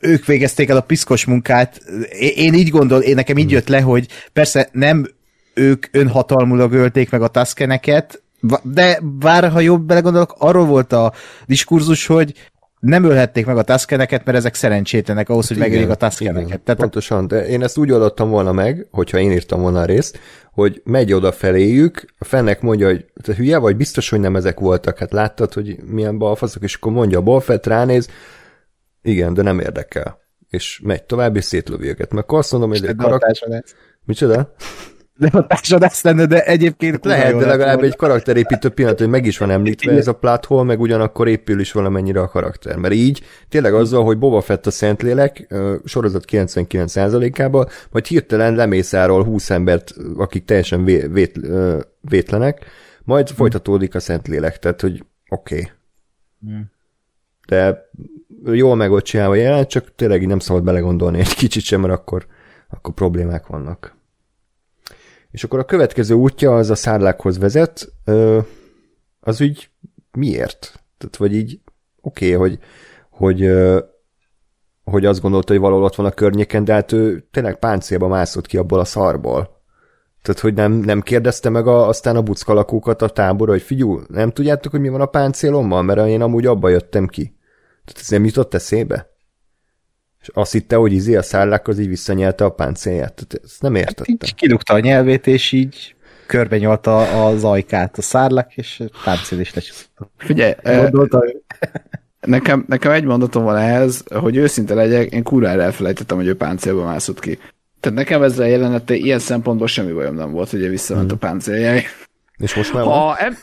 ők végezték el a piszkos munkát. Én, így gondol, én nekem így jött le, hogy persze nem ők önhatalmulag ölték meg a Tuskeneket, va- de bár, ha jobb belegondolok, arról volt a diskurzus, hogy nem ölhették meg a Tuskeneket, mert ezek szerencsétlenek ahhoz, hogy megöljék a Tuskeneket. igen, Tehát pontosan, de én ezt úgy oldottam volna meg, hogyha én írtam volna a részt, hogy megy oda feléjük, a fennek mondja, hogy te hülye vagy, biztos, hogy nem ezek voltak, hát láttad, hogy milyen balfaszok, és akkor mondja a balfett, ránéz, igen, de nem érdekel. És megy tovább, és szétlövi őket. Mert akkor azt mondom, hogy társadalás. Micsoda? Társadalás lenne, de egyébként kurva Lehet, de legalább volna. egy karakterépítő pillanat, hogy meg is van említve ez a plot hole, meg ugyanakkor épül is valamennyire a karakter. Mert így tényleg azzal, hogy Boba Fett a Szentlélek, sorozat 99%-ában, majd hirtelen lemészárol 20 embert, akik teljesen vé, vét, vétlenek, majd folytatódik a Szentlélek, tehát hogy oké. Okay. De jól meg ott csinálva jelent, csak tényleg így nem szabad belegondolni egy kicsit sem, mert akkor, akkor problémák vannak. És akkor a következő útja az a szárlákhoz vezet, az úgy miért? Tehát, vagy így oké, okay, hogy, hogy, hogy azt gondolta, hogy valahol ott van a környéken, de hát ő tényleg páncélba mászott ki abból a szarból. Tehát, hogy nem, nem kérdezte meg a, aztán a buckalakókat a táborra, hogy figyú, nem tudjátok, hogy mi van a páncélommal, mert én amúgy abba jöttem ki. Tehát ez nem jutott eszébe? És azt hitte, hogy izé a szárlák az így visszanyelte a páncélját. Tehát ezt nem értettem. Így kidugta a nyelvét, és így körbe nyalta az ajkát a szárlak, és páncél is lecsúszott. Figyelj, eh, Gondolta, ő. nekem, nekem egy mondatom van ehhez, hogy őszinte legyek, én kurvára elfelejtettem, hogy ő páncélba mászott ki. Tehát nekem ezzel a jelenete ilyen szempontból semmi bajom nem volt, hogy ő visszament a páncéljai. És most már van? Ha em,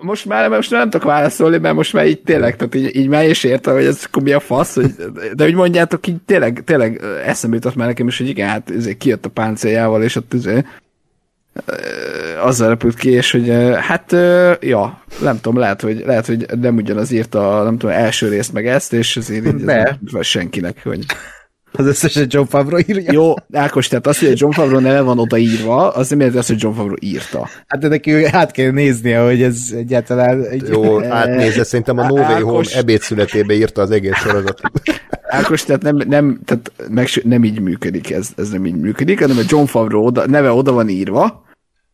most már most már nem tudok válaszolni, mert most már így tényleg, tehát így, így már is értem, hogy ez akkor mi a fasz, hogy, de úgy mondjátok, így tényleg, tényleg eszembe jutott már nekem is, hogy igen, hát ezért kijött a páncéljával, és ott ezért azzal repült ki, és hogy hát, ja, nem tudom, lehet, hogy, lehet, hogy nem ugyanaz írta, nem tudom, első részt meg ezt, és azért így Ne. ez nem senkinek, hogy Az összeset John Favreau írja. jó, Ákos, tehát az, hogy a John Favreau neve van odaírva, az nem jelenti azt, hogy John Favreau írta. Hát de neki át kell néznie, hogy ez egyáltalán... Egy... Jó, átnézze, szerintem a No Way Home Ákos. ebédszületébe írta az egész sorozatot. Ákos, tehát nem, nem, tehát meg, nem így működik ez, ez nem így működik, hanem a John Favreau oda, neve oda van írva,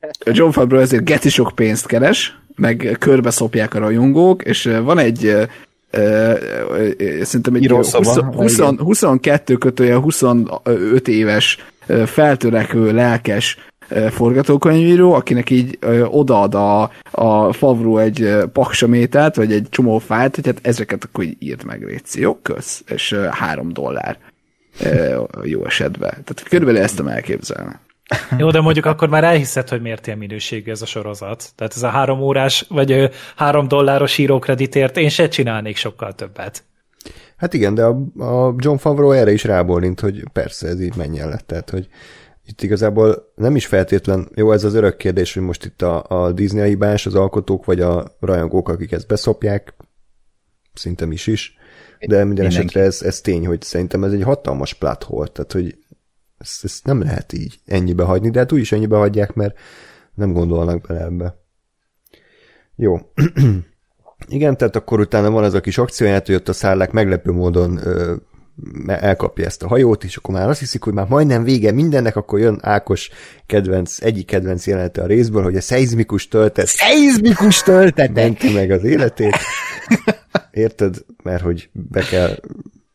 a John Favreau ezért geci sok pénzt keres, meg körbe szopják a rajongók, és ö, van egy ö, szerintem egy Írószoba, 20, 20, igen. 22 kötője 25 éves feltörekvő, lelkes forgatókönyvíró, akinek így odaad a, a Favreau egy paksamétát, vagy egy csomó fájlt, hogy hát ezeket akkor így írd meg, Réci. Jó, kösz. És három dollár jó esetben. Tehát körülbelül ezt tudom elképzelni. Jó, de mondjuk akkor már elhiszed, hogy miért ilyen minőségű ez a sorozat. Tehát ez a három órás, vagy három dolláros írókreditért én se csinálnék sokkal többet. Hát igen, de a, a John Favreau erre is rábólint, hogy persze ez így menjen lett. Tehát, hogy itt igazából nem is feltétlen, jó, ez az örök kérdés, hogy most itt a, a Disney a hibás, az alkotók vagy a rajongók, akik ezt beszopják, szerintem is is, de minden Mindenki. esetre ez, ez tény, hogy szerintem ez egy hatalmas plot hole, tehát hogy ezt, ezt nem lehet így ennyibe hagyni, de hát úgyis ennyibe hagyják, mert nem gondolnak bele ebbe. Jó. Igen, tehát akkor utána van az a kis akcióját, hogy ott a szállák meglepő módon ö, elkapja ezt a hajót, és akkor már azt hiszik, hogy már majdnem vége mindennek, akkor jön Ákos kedvenc, egyik kedvenc jelenete a részből, hogy a szeizmikus töltet Szeizmikus töltetek! menti meg az életét. Érted? Mert hogy be kell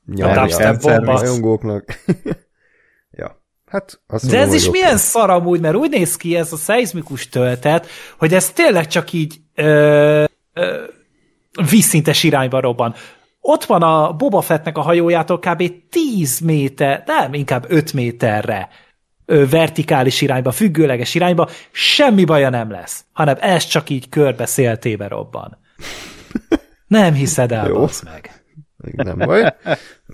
nyomni a, a bomba. rajongóknak. Hát azt De mondom, ez is hogy milyen szar amúgy, mert úgy néz ki ez a szeizmikus töltet, hogy ez tényleg csak így ö, ö, vízszintes irányba robban. Ott van a Boba Fettnek a hajójától kb. 10 méter, nem, inkább 5 méterre ö, vertikális irányba, függőleges irányba, semmi baja nem lesz, hanem ez csak így körbe széltébe robban. Nem hiszed el, Jó. meg. Nem baj.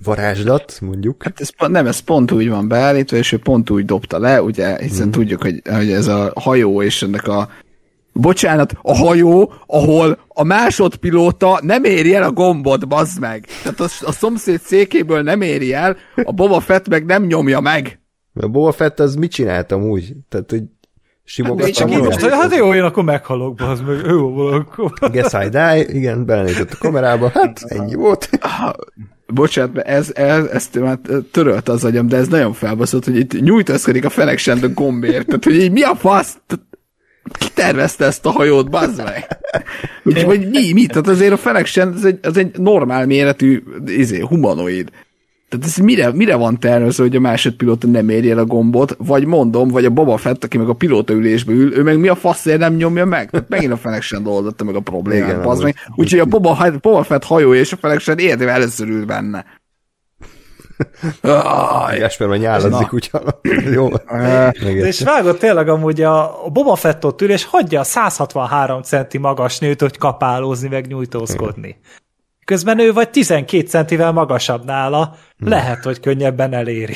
Varázslat, mondjuk. Hát ez nem, ez pont úgy van beállítva, és ő pont úgy dobta le, ugye, hiszen mm. tudjuk, hogy, hogy ez a hajó és ennek a Bocsánat, a hajó, ahol a másodpilóta nem éri el a gombot, bazd meg. Tehát a, a szomszéd székéből nem éri el, a Boba Fett meg nem nyomja meg. A Boba Fett az mit csináltam úgy? Tehát, hogy Simogattam magam. most, hát jó, én akkor meghalok, bazd meg, jó, akkor. Guess I die, igen, belenézett a kamerába, hát ennyi volt. Bocsánat, mert ez, ez, ezt már törölt az agyam, de ez nagyon felbaszott, hogy itt nyújtózkodik a Feneksend a gombért. Tehát, hogy így mi a fasz? Ki tervezte ezt a hajót, bazd meg? Vagy mi, mi? Tehát azért a Feneksend az egy, az egy normál méretű izé, humanoid. Tehát ez mire, mire van tervezve, hogy a másodpilóta nem érje el a gombot, vagy mondom, vagy a Boba Fett, aki meg a pilóta ülésbe ül, ő meg mi a faszért nem nyomja meg? Tehát megint a Feneksend oldotta meg a problémát, meg. amúgy. Úgyhogy a Boba, Boba Fett hajója és a Feneksend életében először ült benne. Aj, Jesper már nyálazik, úgyhogy jó. És vágott tényleg amúgy a a Boba Fett ott ül, és hagyja a 163 centi magas nőt, hogy kapálózni, meg nyújtózkodni. Közben ő vagy 12 centivel magasabb nála, lehet, hogy könnyebben eléri.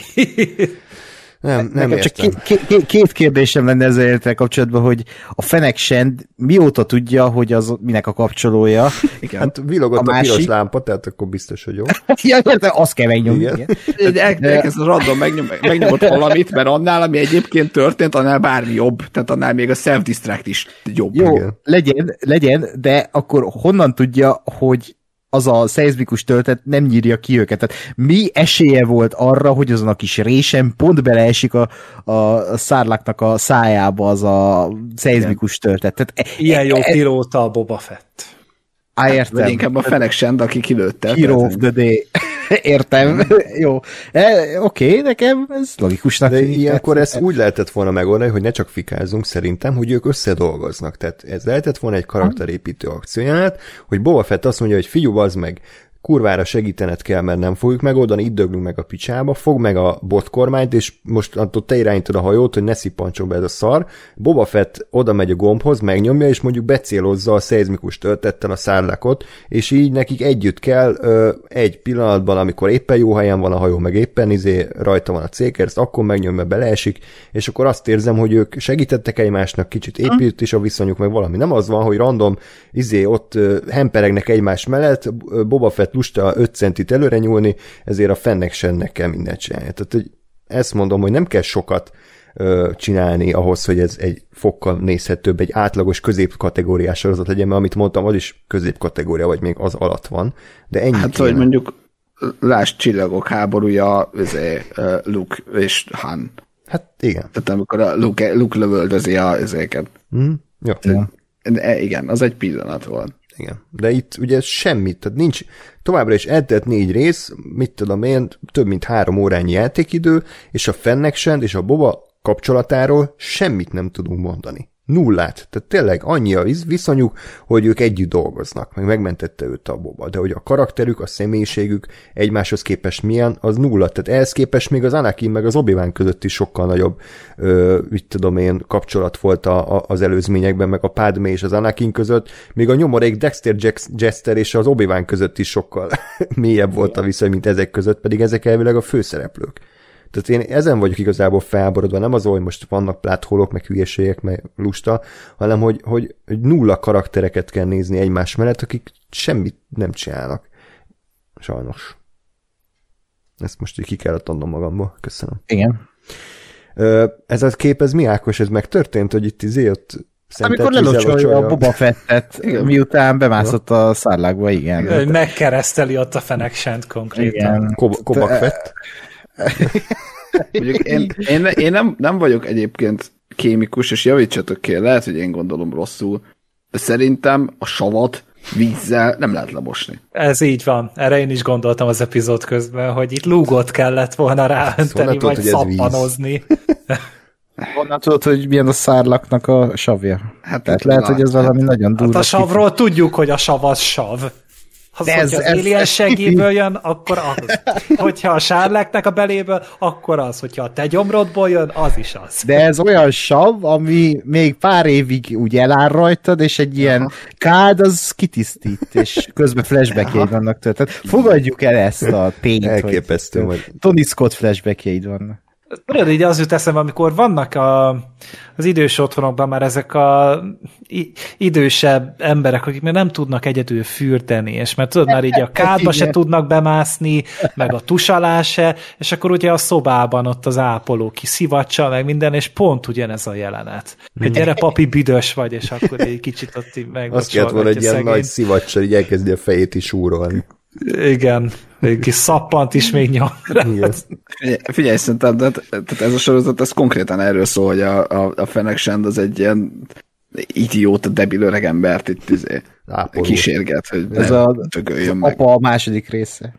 Nem, nem Nekem csak értem. két, két, két kérdésem lenne ezzel értel kapcsolatban, hogy a Fenek Send mióta tudja, hogy az minek a kapcsolója. igen. Hát villogott A a, piros másik? lámpa, tehát akkor biztos, hogy jó. ja, értem, azt kell megnyomni. Igen. Igen. El, elkezd a random megnyom, megnyomott valamit, mert annál, ami egyébként történt, annál bármi jobb. Tehát annál még a self-distract is jobb. Jó, Igen. legyen, legyen, de akkor honnan tudja, hogy az a szeizmikus töltet nem nyírja ki őket. Tehát mi esélye volt arra, hogy azon a kis résen pont beleesik a, a szárláknak a szájába az a szeizmikus töltet. Tehát e, Ilyen jó e, pilóta a Boba Fett. Á, Vagy értem. inkább a Fenek Send, aki kilőtte. Hero of the day. Értem. Jó. E, Oké, okay, nekem ez logikusnak De ilyenkor ezt úgy lehetett volna megoldani, hogy ne csak fikázunk szerintem, hogy ők összedolgoznak. Tehát ez lehetett volna egy karakterépítő akcióját, hogy Boba Fett azt mondja, hogy figyelj, az meg, kurvára segítened kell, mert nem fogjuk megoldani, itt döglünk meg a picsába, fog meg a botkormányt, és most attól te irányítod a hajót, hogy ne szippantson be ez a szar. Boba Fett oda megy a gombhoz, megnyomja, és mondjuk becélozza a szeizmikus töltettel a szárlákot, és így nekik együtt kell ö, egy pillanatban, amikor éppen jó helyen van a hajó, meg éppen izé rajta van a cékerszt, akkor megnyomja, beleesik, és akkor azt érzem, hogy ők segítettek egymásnak, kicsit épült is a viszonyuk, meg valami. Nem az van, hogy random izé ott ö, hemperegnek egymás mellett, Boba Fett lusta 5 centit előre nyúlni, ezért a fennek sennek kell mindent csinálni. Tehát, hogy ezt mondom, hogy nem kell sokat ö, csinálni ahhoz, hogy ez egy fokkal nézhetőbb, egy átlagos középkategóriás sorozat legyen, mert amit mondtam, az is középkategória, vagy még az alatt van, de ennyi Hát, kéne. hogy mondjuk Lásd csillagok háborúja, izé, Luke és Han. Hát igen. Tehát amikor a Luke, Luke lövöldözi a izéket. Hm? Jó. De igen, az egy pillanat volt. Igen. De itt ugye semmit, tehát nincs, továbbra is eltelt négy rész, mit tudom én, több mint három órányi játékidő, és a Fennexend és a Boba kapcsolatáról semmit nem tudunk mondani. Nullát. Tehát tényleg annyi a visz- viszonyuk, hogy ők együtt dolgoznak, meg megmentette őt a Boba. De hogy a karakterük, a személyiségük egymáshoz képest milyen, az nulla. Tehát ehhez képest még az Anakin meg az obi között is sokkal nagyobb, ö, mit tudom én, kapcsolat volt a, a, az előzményekben, meg a Padme és az Anakin között, még a nyomorék Dexter Jester és az obi között is sokkal mélyebb volt a viszony, mint ezek között, pedig ezek elvileg a főszereplők. Tehát én ezen vagyok igazából felborodva, nem az, hogy most vannak plátholok, meg hülyeségek, meg lusta, hanem hogy, hogy, hogy nulla karaktereket kell nézni egymás mellett, akik semmit nem csinálnak. Sajnos. Ezt most így ki kellett adnom magamból. Köszönöm. Igen. Ez a kép, ez mi Ákos, ez megtörtént, hogy itt izé ott Amikor lelocsolja a? Boba Fettet, miután bemászott a szárlákba, igen. Hogy megkereszteli ott a feneksent konkrétan. Igen. Kob- Kobak fett? Mondjuk én, én, én nem, nem vagyok egyébként kémikus, és javítsatok ki, lehet, hogy én gondolom rosszul, de szerintem a savat vízzel nem lehet lemosni. Ez így van. Erre én is gondoltam az epizód közben, hogy itt lúgot kellett volna ráönteni, tudod, vagy szappanozni. Honnan tudod, hogy milyen a szárlaknak a savja? Hát Tehát lehet, hogy ez valami nagyon durva. Hát a savról tudjuk, hogy a sav az sav. Az, De ez- ez, az ez- alien segéből jön, akkor az. Hogyha a sárleknek a beléből, akkor az. Hogyha a te gyomrodból jön, az is az. De ez olyan sav, ami még pár évig úgy eláll rajtad, és egy ilyen kád az kitisztít, és közben flashbackjeid vannak tőle. Tehát fogadjuk el ezt a tényt, Elképesztő, hogy vagy Tony Scott flashbackjeid vannak. Tudod, így az jut eszembe, amikor vannak a, az idős otthonokban már ezek a idősebb emberek, akik még nem tudnak egyedül fürdeni, és mert tudod, már így a kádba se tudnak bemászni, meg a tusalás se, és akkor ugye a szobában ott az ápoló kiszivacsa, meg minden, és pont ugyanez a jelenet. Hogy gyere, papi, büdös vagy, és akkor egy kicsit ott így meg. Azt kellett volna egy ilyen nagy szivacsal, így elkezdi a fejét is úrolni. Igen, egy kis szappant is még nyom. Figyelj, figyelj szerintem, de, tehát ez a sorozat, ez konkrétan erről szól, hogy a, a, a Fennec Shand az egy ilyen idióta, debil öreg embert itt izé, kísérget, hogy ez a, az apa a második része.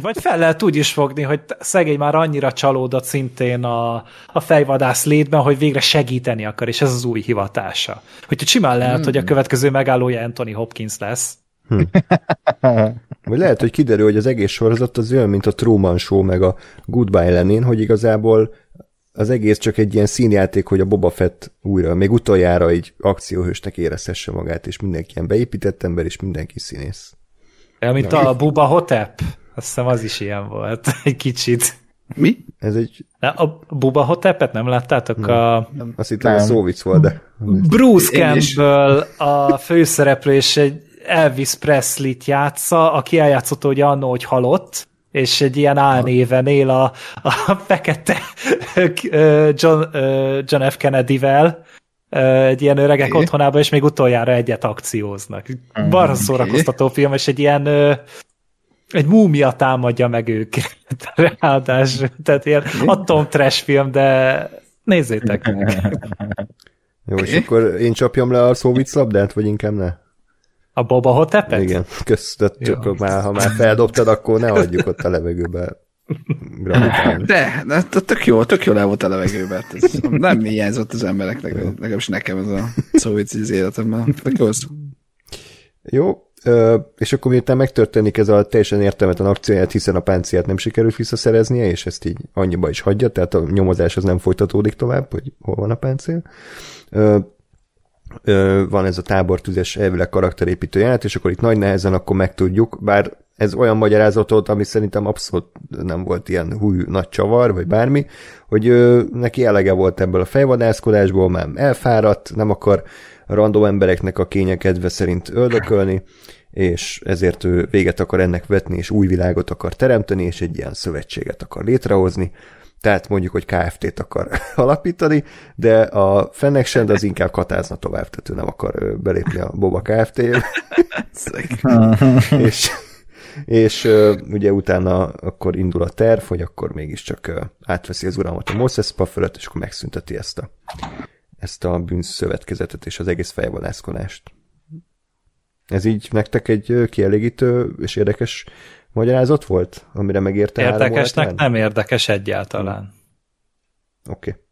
Vagy fel lehet úgy is fogni, hogy szegény már annyira csalódott szintén a, a fejvadász létben, hogy végre segíteni akar, és ez az új hivatása. Hogy simán lehet, hmm. hogy a következő megállója Anthony Hopkins lesz. Hm. Vagy lehet, hogy kiderül, hogy az egész sorozat az olyan, mint a Truman Show meg a Goodbye Lenin, hogy igazából az egész csak egy ilyen színjáték, hogy a Boba Fett újra, még utoljára egy akcióhősnek érezhesse magát, és mindenki ilyen beépített ember, és mindenki színész. Ja, mint Na, a Buba Hotep. Azt hiszem az is ilyen volt, egy kicsit. Mi? Ez egy... A Buba Hotepet nem láttátok? Nem. A... Azt hittem a szóvic volt, de... Bruce Campbell a főszereplő, és egy Elvis Presley-t játsza, aki eljátszott ugye annó, hogy halott, és egy ilyen álnéven él a, a fekete John, John F. Kennedy-vel, egy ilyen öregek okay. otthonában, és még utoljára egyet akcióznak. Mm, Barra szórakoztató film, és egy ilyen egy múmia támadja meg őket. Ráadásul, tehát ilyen atom trash film, de nézzétek meg. Jó, és akkor én csapjam le a szóvic labdát, vagy inkább ne? A Boba Hotepet? Igen, köztettük, már, ha már feldobtad, akkor ne hagyjuk ott a levegőbe De, de tök jó, tök jó le volt a levegőbe. Ez nem hiányzott az embereknek, legalábbis nekem ez a szóvic az életemben. Tök jó. Jó, és akkor miután megtörténik ez a teljesen értelmetlen akcióját, hiszen a páncélt nem sikerült visszaszereznie, és ezt így annyiba is hagyja, tehát a nyomozás az nem folytatódik tovább, hogy hol van a páncél van ez a tábortüzes elvileg karakterépítő jelent, és akkor itt nagy nehezen akkor megtudjuk, bár ez olyan magyarázatot, ami szerintem abszolút nem volt ilyen húj nagy csavar, vagy bármi, hogy ö, neki elege volt ebből a fejvadászkodásból, már elfáradt, nem akar random embereknek a kénye kedve szerint öldökölni, és ezért ő véget akar ennek vetni, és új világot akar teremteni, és egy ilyen szövetséget akar létrehozni, tehát mondjuk, hogy KFT-t akar alapítani, de a Fennec az inkább katázna tovább, tehát ő nem akar belépni a Boba kft és, és ugye utána akkor indul a terv, hogy akkor mégiscsak átveszi az uralmat a Moses fölött, és akkor megszünteti ezt a, ezt a bűnszövetkezetet és az egész fejvadászkodást. Ez így nektek egy kielégítő és érdekes magyarázat volt, amire megérte Érdekesnek nem érdekes egyáltalán. Oké. Okay.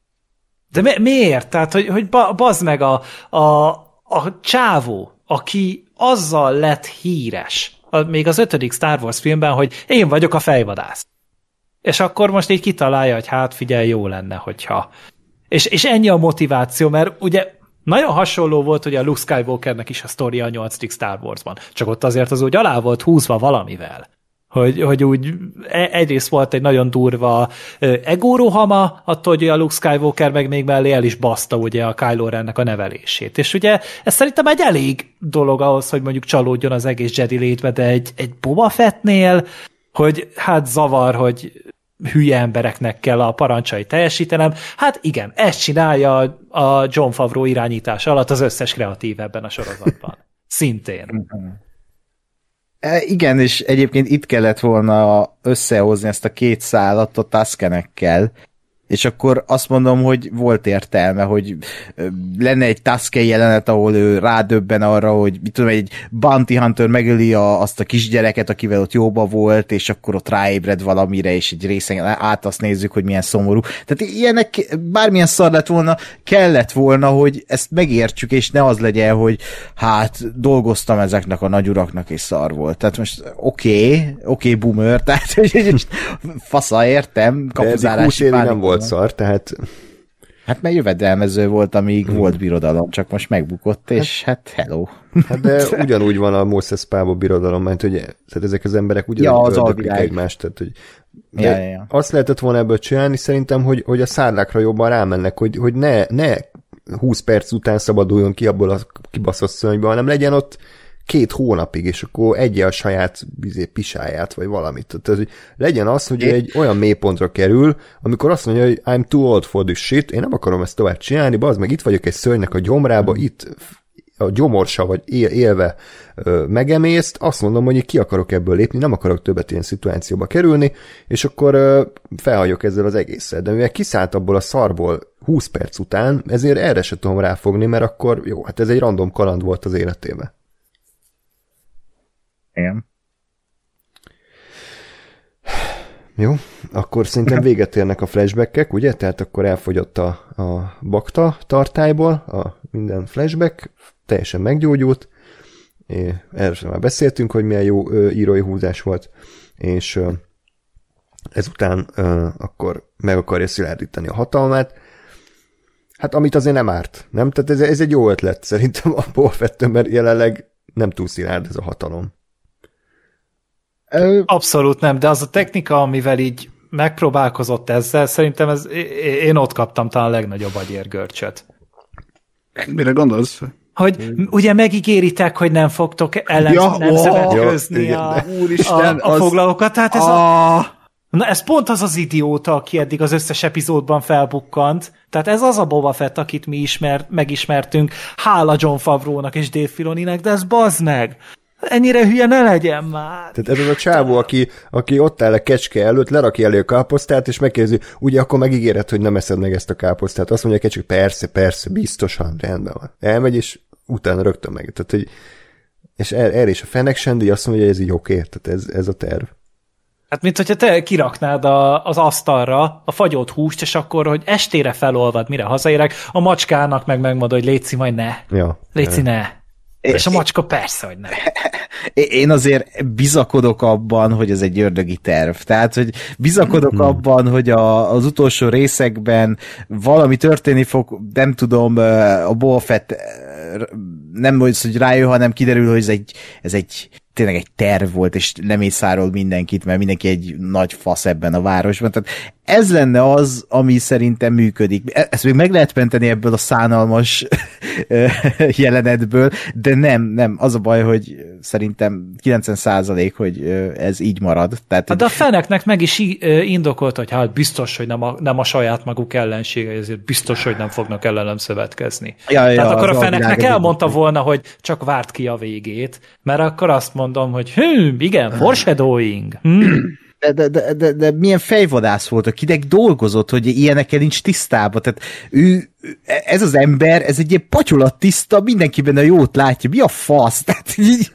De mi, miért? Tehát, hogy, hogy bazd meg a, a, a csávó, aki azzal lett híres, a, még az ötödik Star Wars filmben, hogy én vagyok a fejvadász. És akkor most így kitalálja, hogy hát figyelj, jó lenne, hogyha. És, és ennyi a motiváció, mert ugye nagyon hasonló volt hogy a Luke Skywalkernek is a sztoria a nyolcadik Star Warsban, csak ott azért az úgy alá volt húzva valamivel hogy, hogy úgy e, egyrészt volt egy nagyon durva egórohama, attól, hogy a Luke Skywalker meg még mellé el is baszta ugye a Kylo Rennek a nevelését. És ugye ez szerintem egy elég dolog ahhoz, hogy mondjuk csalódjon az egész Jedi létbe, de egy, egy Boba Fettnél, hogy hát zavar, hogy hülye embereknek kell a parancsai teljesítenem. Hát igen, ezt csinálja a John Favreau irányítás alatt az összes kreatív ebben a sorozatban. Szintén. E, igen, és egyébként itt kellett volna összehozni ezt a két szállat a Tuskenekkel, és akkor azt mondom, hogy volt értelme, hogy lenne egy Taske jelenet, ahol ő rádöbben arra, hogy mit tudom, egy Bounty Hunter megöli a, azt a kisgyereket, akivel ott jóba volt, és akkor ott ráébred valamire, és egy részen át azt nézzük, hogy milyen szomorú. Tehát ilyenek bármilyen szar lett volna, kellett volna, hogy ezt megértsük, és ne az legyen, hogy hát dolgoztam ezeknek a nagyuraknak, és szar volt. Tehát most oké, okay, oké, okay, boomer, tehát hogy fasza értem, kapuzárási nem volt szar, tehát... Hát mert jövedelmező volt, amíg hmm. volt birodalom, csak most megbukott, és hát, hát hello. Hát de ugyanúgy van a Moses Pába birodalom, mert hogy tehát ezek az emberek ugyanúgy ja, az egymást, tehát hogy De ja, ja. azt lehetett volna ebből csinálni szerintem, hogy, hogy a szárlákra jobban rámennek, hogy, hogy ne, ne 20 perc után szabaduljon ki abból a kibaszott szörnyből, hanem legyen ott két hónapig, és akkor egye a saját bizé, pisáját, vagy valamit. Tehát, hogy legyen az, hogy egy olyan mélypontra kerül, amikor azt mondja, hogy I'm too old for this shit, én nem akarom ezt tovább csinálni, az meg itt vagyok egy szörnynek a gyomrába, itt a gyomorsa vagy él, élve ö, megemészt, azt mondom, hogy ki akarok ebből lépni, nem akarok többet ilyen szituációba kerülni, és akkor ö, felhagyok ezzel az egésszel. De mivel kiszállt abból a szarból 20 perc után, ezért erre se tudom ráfogni, mert akkor jó, hát ez egy random kaland volt az életében. Igen. Jó, akkor szerintem véget érnek a flashbackek, ugye? Tehát akkor elfogyott a, a bakta tartályból a minden flashback, teljesen meggyógyult, É, erről már beszéltünk, hogy milyen jó ö, írói húzás volt, és ö, ezután ö, akkor meg akarja szilárdítani a hatalmát, hát amit azért nem árt, nem? Tehát ez, ez egy jó ötlet szerintem a Boba Fettől, mert jelenleg nem túl szilárd ez a hatalom. Abszolút nem, de az a technika, amivel így megpróbálkozott ezzel, szerintem ez, én ott kaptam talán a legnagyobb agyérgörcsöt. Mire gondolsz? Hogy ugye megígéritek, hogy nem fogtok ellen Ja, nem szövetközni a, Úristen, a, a az- foglalókat, tehát ez a, Ah, Na ez pont az az idióta, aki eddig az összes epizódban felbukkant. Tehát ez az a Boba Fett, akit mi ismer, megismertünk. Hála John Favrónak és Dave Filoninek, de ez bazd meg! Ennyire hülye ne legyen már! Tehát ez az a csávó, aki, aki ott áll a kecske előtt, lerakja elő a káposztát, és megkérdezi, ugye akkor megígéred, hogy nem eszed meg ezt a káposztát. Azt mondja a kecske, persze, persze, biztosan, rendben van. Elmegy, és utána rögtön meg. Tehát, hogy, és er, erre is a Fennec Sendi azt mondja, hogy ez így oké, tehát ez, ez a terv. Hát mint hogyha te kiraknád a, az asztalra a fagyott húst, és akkor, hogy estére felolvad, mire hazaérek, a macskának meg megmondod, hogy létszi, majd ne. Ja. Létszi, ne. És a macska persze, hogy ne. én azért bizakodok abban, hogy ez egy ördögi terv. Tehát, hogy bizakodok hmm. abban, hogy a, az utolsó részekben valami történni fog, nem tudom, a Boba Fett nem hogy, hogy rájön, hanem kiderül, hogy ez egy, ez egy tényleg egy terv volt, és nem észárol mindenkit, mert mindenki egy nagy fasz ebben a városban. Tehát ez lenne az, ami szerintem működik. Ezt még meg lehet menteni ebből a szánalmas jelenetből, de nem, nem. Az a baj, hogy szerintem 90% hogy ez így marad. Tehát, Hát de a feneknek meg is indokolt, hogy hát biztos, hogy nem a, nem a saját maguk ellensége, ezért biztos, hogy nem fognak ellenem szövetkezni. Ja, Tehát ja, akkor a feneknek elmondta volna, hogy csak várt ki a végét, mert akkor azt mondom, hogy hű, igen, foreshadowing. Hm. De, de, de, de, de milyen fejvadász volt, akinek dolgozott, hogy ilyenekkel nincs tisztában. Tehát ő, ez az ember, ez egy ilyen patyolat tiszta, mindenki benne a jót látja. Mi a fasz? Tehát, így,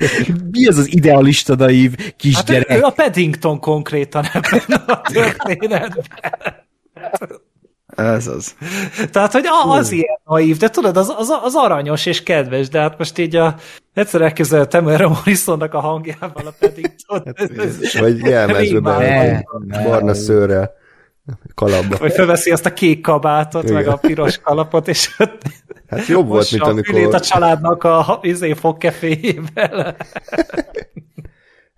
mi az az idealista naív kisgyerek? Hát ő, ő a Paddington konkrétan ebben a történetben. ez az. Tehát, hogy az ilyen naív, de tudod, az, az, az aranyos és kedves, de hát most így a, egyszer elképzeltem erre Morrisonnak a hangjával a Paddington. Vagy jelmezőben, Rémálom. vagy barna szőrrel, kalapba. Vagy felveszi azt a kék kabátot, Igen. meg a piros kalapot, és Hát jobb volt, mint mossa a amikor... családnak a izé fogkeféjével.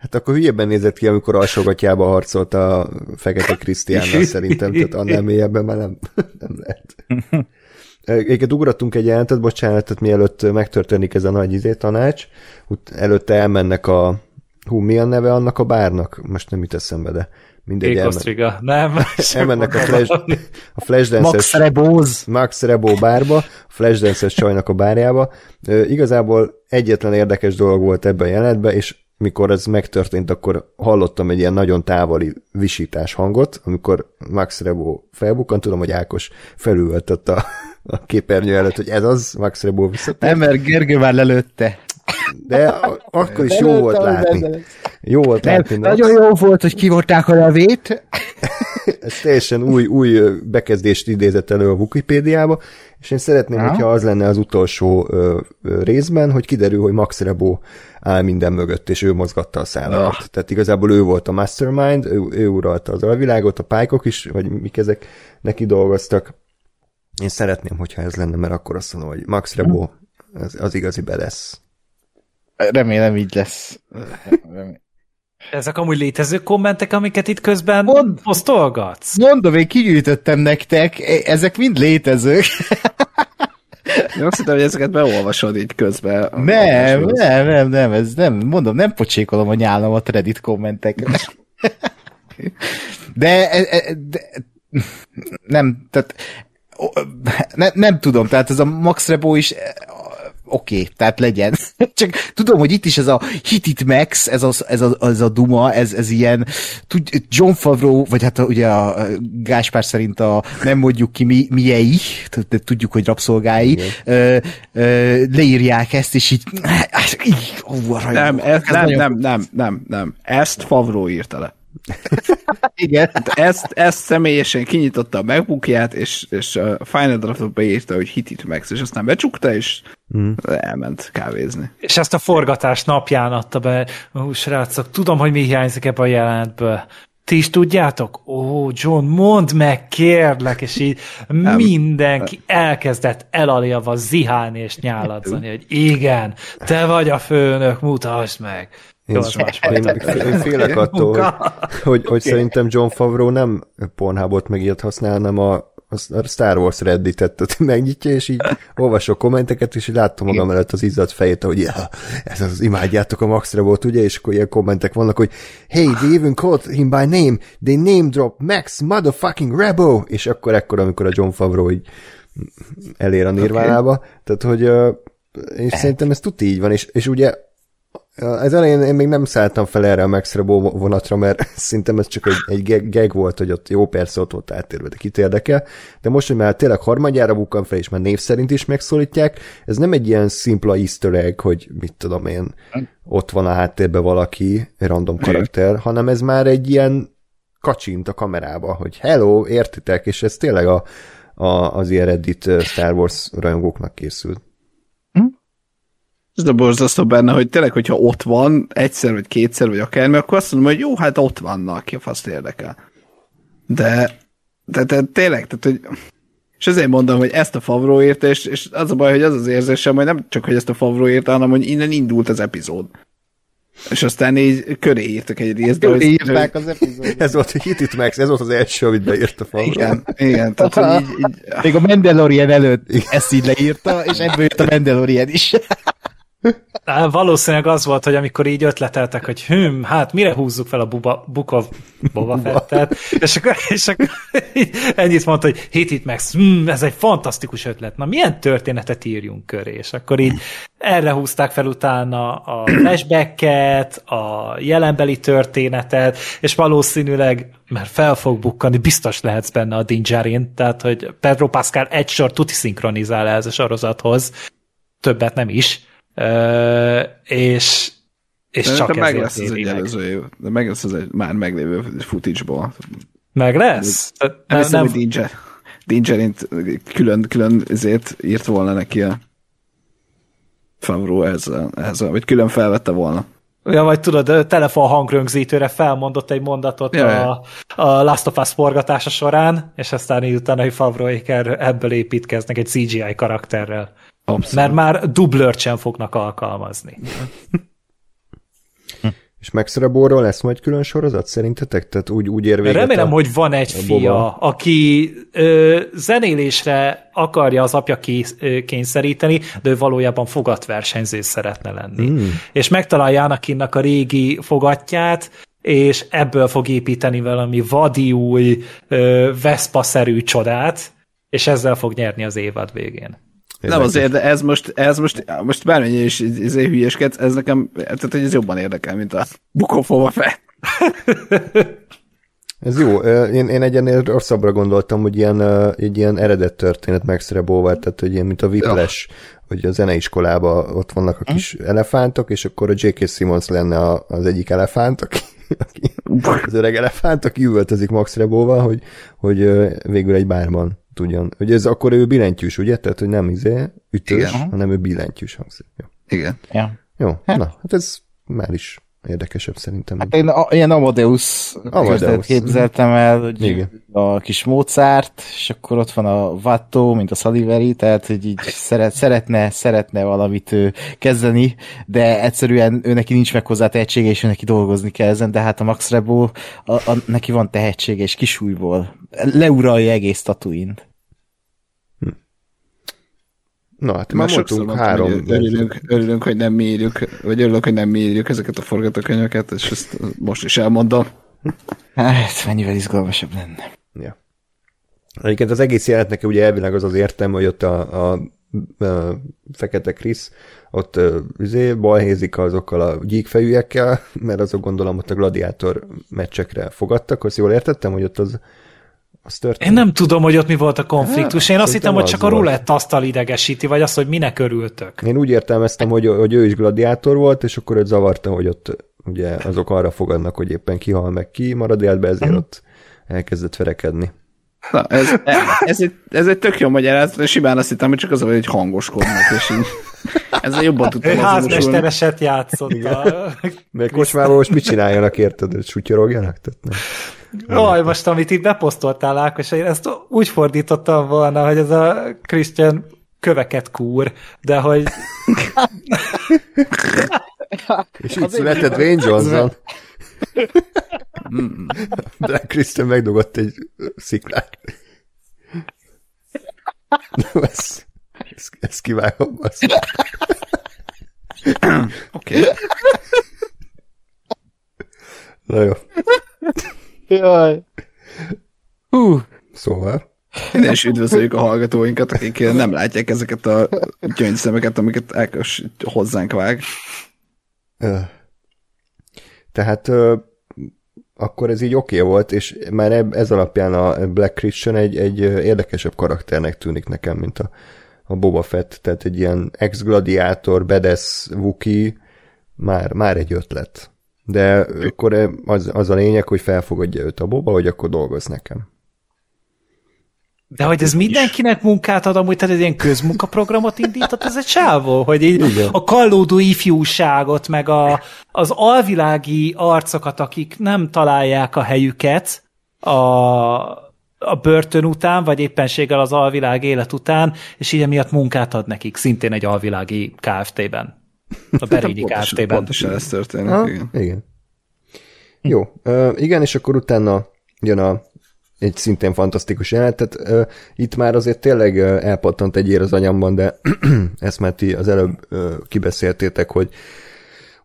Hát akkor hülyebben nézett ki, amikor alsógatjába harcolt a Fekete Krisztiánnal szerintem, tehát annál mélyebben már nem, nem lehet. Egyébként ugrottunk egy jelentet, bocsánat, tehát mielőtt megtörténik ez a nagy izé tanács, ut- előtte elmennek a, hú, mi a neve annak a bárnak? Most nem jut eszembe, de mindegy. elmen- Kékosztriga, nem. elmennek a Flash, a Flashdance-es Max Rebóz. Max Rebo bárba, a Flashdance-es csajnak a bárjába. Igazából egyetlen érdekes dolog volt ebben a jelenetben, és mikor ez megtörtént, akkor hallottam egy ilyen nagyon távoli visítás hangot, amikor Max Rebo felbukkant, tudom, hogy Ákos felülöltött a, a képernyő előtt, hogy ez az, Max Rebo visszatért, Nem, mert Gergő már lelőtte. de a, akkor is jó volt látni. Jó volt látni. nagyon jó volt, hogy kivonták a levét. Ez teljesen új, új bekezdést idézett elő a Wikipédiába, és én szeretném, Aha. hogyha az lenne az utolsó ö, ö, részben, hogy kiderül, hogy Max Rebo áll minden mögött, és ő mozgatta a szálakat. Ah. Tehát igazából ő volt a mastermind, ő, ő uralta az alvilágot, a pálykok is, vagy mik ezek neki dolgoztak. Én szeretném, hogyha ez lenne, mert akkor azt mondom, hogy Max Rebo az, az igazi bedesz. Remélem így lesz. Remélem. Ezek amúgy létező kommentek, amiket itt közben Mond- posztolgatsz? Mondom, én kigyűjtöttem nektek, e- ezek mind létezők. Én azt hittem, hogy ezeket beolvasod így közben. Nem, nem, nem, nem, ez nem, mondom, nem pocsékolom a nyálamat Reddit kommentekre. De, e- e- de nem, tehát ne, nem tudom, tehát ez a Max Rebo is oké, okay, tehát legyen. Csak tudom, hogy itt is ez a Hit It Max, ez a, ez a, ez a Duma, ez, ez ilyen, tud, John Favreau, vagy hát a, ugye a Gáspár szerint a nem mondjuk ki mi, miei, de tudjuk, hogy rabszolgái, ö, ö, leírják ezt, és így, így ó, Nem, ez, nem, nagyon- nem, nem, nem, nem. Ezt Favro írta le. Igen. Ezt, ezt személyesen kinyitotta a megbukját, és, és a Final Draft-ba beírta, hogy hit it Max, és aztán becsukta, és Mm. elment kávézni. És ezt a forgatás napján adta be. Ó, srácok, tudom, hogy mi hiányzik ebbe a jelentből. Ti is tudjátok? Ó, John, mondd meg, kérlek, és így mindenki elkezdett elaljalva zihálni és nyáladzani, hogy igen, te vagy a főnök, mutasd meg. Én, Jó, más én, én félek attól, hogy, hogy, hogy szerintem John Favreau nem Pornhubot meg ilyet használ, hanem a, a Star Wars Redditet megnyitja, és így olvasok kommenteket, és így látom magam előtt az izzadt fejét, hogy ja, ez az, imádjátok a Max Rebot, ugye, és akkor ilyen kommentek vannak, hogy hey, they even called him by name, they name drop Max motherfucking Rebo, és akkor ekkor, amikor a John Favreau így elér a nirvánába, okay. tehát, hogy és szerintem ez tuti így van, és, és ugye ez elején én még nem szálltam fel erre a Max Rebo vonatra, mert szerintem ez csak egy, egy gag volt, hogy ott jó, persze ott volt átérve, de kit érdekel. De most, hogy már tényleg harmadjára bukkan fel, és már név szerint is megszólítják, ez nem egy ilyen szimpla easter egg, hogy mit tudom én, ott van a háttérben valaki, random karakter, hanem ez már egy ilyen kacsint a kamerába, hogy hello, értitek, és ez tényleg a, a, az ilyen Reddit Star Wars rajongóknak készült. Ez a borzasztó benne, hogy tényleg, hogyha ott van, egyszer vagy kétszer, vagy akármi, akkor azt mondom, hogy jó, hát ott vannak, ki a faszt érdekel. De, de, de tényleg, tehát, hogy és ezért mondom, hogy ezt a Favro írta, és, és az a baj, hogy az az érzésem, hogy nem csak, hogy ezt a Favro írta, hanem, hogy innen indult az epizód. És aztán így köré írtak egy részt. de hogy- Írták az epizódot. Ez volt a Hit It Max, ez volt az első, amit beírt a Favreau. Igen, igen, tehát hogy így, így Még a Mandalorian előtt ezt így leírta, és ebből jött a Mandalorian is. Á, Valószínűleg az volt, hogy amikor így ötleteltek, hogy hüm, hát mire húzzuk fel a Buba, Book of Boba Fettet, és akkor, és akkor ennyit mondta, hogy hit it Max, hm, ez egy fantasztikus ötlet, na milyen történetet írjunk köré, és akkor így erre húzták fel utána a flashbacket, a jelenbeli történetet, és valószínűleg, mert fel fog bukkani, biztos lehetsz benne a Dingerin, tehát hogy Pedro Pascal egy sor tuti szinkronizál ez a sorozathoz, többet nem is, És, és csak Szerintem meg lesz az egy meg. előző év, de meg lesz az egy már meglévő footage-ból. Meg lesz? Nem, Nem, nem, nem, hogy Danger, Dangerint külön, külön ezért írt volna neki a Favreau ezzel, ezzel, vagy külön felvette volna. ja, vagy tudod, a telefon hangrögzítőre felmondott egy mondatot Ja, a, a Last of Us forgatása során, és aztán így utána, hogy Favroéker ebből építkeznek egy CGI karakterrel. Abszolút. Mert már dublört sem fognak alkalmazni. És Max Rebóról lesz majd külön sorozat szerintetek? Tehát úgy, úgy ér véget Remélem, a... hogy van egy a fia, Boba. aki ö, zenélésre akarja az apja kész, ö, kényszeríteni, de ő valójában fogatversenyző szeretne lenni. Mm. És megtalálja Anakinnak a régi fogatját, és ebből fog építeni valami vadi új, ö, Vespa-szerű csodát, és ezzel fog nyerni az évad végén. Nem azért, de ez most, ez most, most bármennyi is izé hülyeskedsz, ez nekem, tehát hogy ez jobban érdekel, mint a bukófóva fel. Ez jó. Én, én egy ennél rosszabbra gondoltam, hogy ilyen, egy ilyen eredet történet Max Rebóval, tehát hogy ilyen, mint a Whiplash, hogy a zeneiskolában ott vannak a kis elefántok, és akkor a J.K. Simmons lenne a, az egyik elefánt, aki, aki az öreg elefánt, aki üvöltözik Max Rebóval, hogy, hogy végül egy bárban tudjon. Hogy ez akkor ő billentyűs, ugye? Tehát, hogy nem izé ütős, Igen. hanem ő billentyűs hangszer. Jó. Igen. Ja. Jó, na, hát ez már is érdekesebb szerintem. Hát én a, ilyen Amadeus, Amadeus. Képzeltem el, hogy Igen. a kis Mozart, és akkor ott van a Watto, mint a Saliveri, tehát hogy így szeret, szeretne, szeretne valamit ő kezdeni, de egyszerűen ő neki nincs meg hozzá tehetsége, és ő neki dolgozni kell ezen, de hát a Max Rebo, a, a, neki van tehetsége, és kisújból leuralja egész Tatooine-t. Na hát Már mondtunk három. hogy örülünk, örülünk, hogy nem írjuk, vagy örülök, hogy nem írjuk ezeket a forgatókönyveket, és ezt most is elmondom. Hát, mennyivel izgalmasabb lenne. Ja. Egyébként az egész jelenetnek ugye elvileg az az értelme, hogy ott a, a, a Fekete Krisz ott üzé, balhézik azokkal a gyíkfejűekkel, mert azok gondolom ott a gladiátor meccsekre fogadtak, azt jól értettem, hogy ott az, az történt. Én nem tudom, hogy ott mi volt a konfliktus. Én azt hittem, hogy az csak a rulett asztal idegesíti, vagy az, hogy minek örültök. Én úgy értelmeztem, hogy, hogy ő is gladiátor volt, és akkor őt zavarta, hogy ott ugye azok arra fogadnak, hogy éppen kihal meg ki marad életbe, ezért ott elkezdett verekedni. Na, ez, ez, egy, ez egy tök jó magyarázat, és simán azt hittem, hogy csak az, hogy hangoskodnak, és így ezzel jobban Ő tudtam azonosulni. házmestereset játszott. A... Mert kocsmában most mit csináljanak, érted? Sutyorogjanak? Tehát nem. Aj, most amit itt beposztoltál, Ákos, én ezt úgy fordítottam volna, hogy ez a Christian köveket kúr, de hogy És így született Wayne Johnson. Black Christian megdugott egy sziklát. No, ez, ez, ez kivágom. Oké. Okay. Na jó. Jaj. Hú, Szóval. Innen is üdvözöljük a hallgatóinkat, akik nem látják ezeket a gyöngyszemeket, amiket Ákos hozzánk vág. Tehát akkor ez így oké okay volt, és már ez alapján a Black Christian egy, egy érdekesebb karakternek tűnik nekem, mint a, a Boba Fett, tehát egy ilyen ex-gladiátor, bedes Wookie, már, már egy ötlet. De akkor ö, az, az a lényeg, hogy felfogadja őt a Boba, hogy akkor dolgoz nekem. De hogy ez mindenkinek munkát ad, amúgy tehát egy ilyen közmunkaprogramot indított, ez egy csávó, hogy így Igen. a kallódó ifjúságot, meg a, az alvilági arcokat, akik nem találják a helyüket a, a börtön után, vagy éppenséggel az alvilág élet után, és így emiatt munkát ad nekik, szintén egy alvilági KFT-ben. A Berényi Pontosan, KFT-ben. pontosan ez történik, Ha? igen. igen. Jó, ö, igen, és akkor utána jön a egy szintén fantasztikus jelenet, tehát ö, itt már azért tényleg ö, elpattant egy ér az anyamban, de ezt már ti az előbb ö, kibeszéltétek, hogy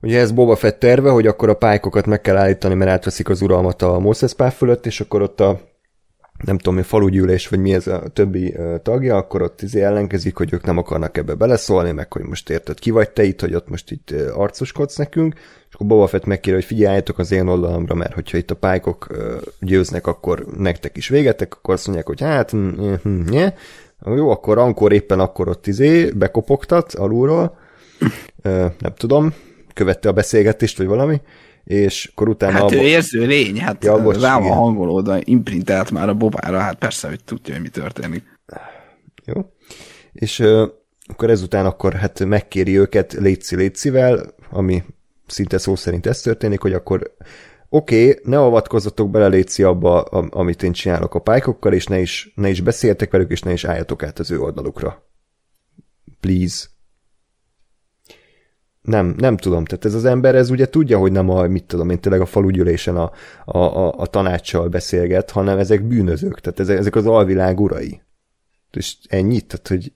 ugye ez Boba Fett terve, hogy akkor a pálykokat meg kell állítani, mert átveszik az uralmat a Moses Pál fölött, és akkor ott a nem tudom, mi falugyűlés, vagy mi ez a többi tagja, akkor ott izé ellenkezik, hogy ők nem akarnak ebbe beleszólni, meg hogy most érted, ki vagy te itt, hogy ott most itt arcoskodsz nekünk, és akkor Boba Fett megkér, hogy figyeljetek az én oldalamra, mert hogyha itt a pálykok győznek, akkor nektek is végetek, akkor azt mondják, hogy hát, hm, hm, hm, nye. jó, akkor Ankor éppen akkor ott izé bekopogtat alulról, nem tudom, követte a beszélgetést, vagy valami, és akkor utána... Hát ő abba- érző lény, hát Ja, bocs, rá van hangolódva, imprintelt már a bobára, hát persze, hogy tudja, hogy mi történik. Jó. És ö, akkor ezután akkor hát megkéri őket létszi létszivel, ami szinte szó szerint ez történik, hogy akkor oké, okay, ne avatkozzatok bele létszi abba, am- amit én csinálok a pálykokkal, és ne is, ne is beszéltek velük, és ne is álljatok át az ő oldalukra. Please. Nem, nem tudom, tehát ez az ember, ez ugye tudja, hogy nem a, mit tudom én, tényleg a falugyűlésen a, a, a, a tanácssal beszélget, hanem ezek bűnözők, tehát ezek, ezek az alvilág urai. És ennyit, tehát hogy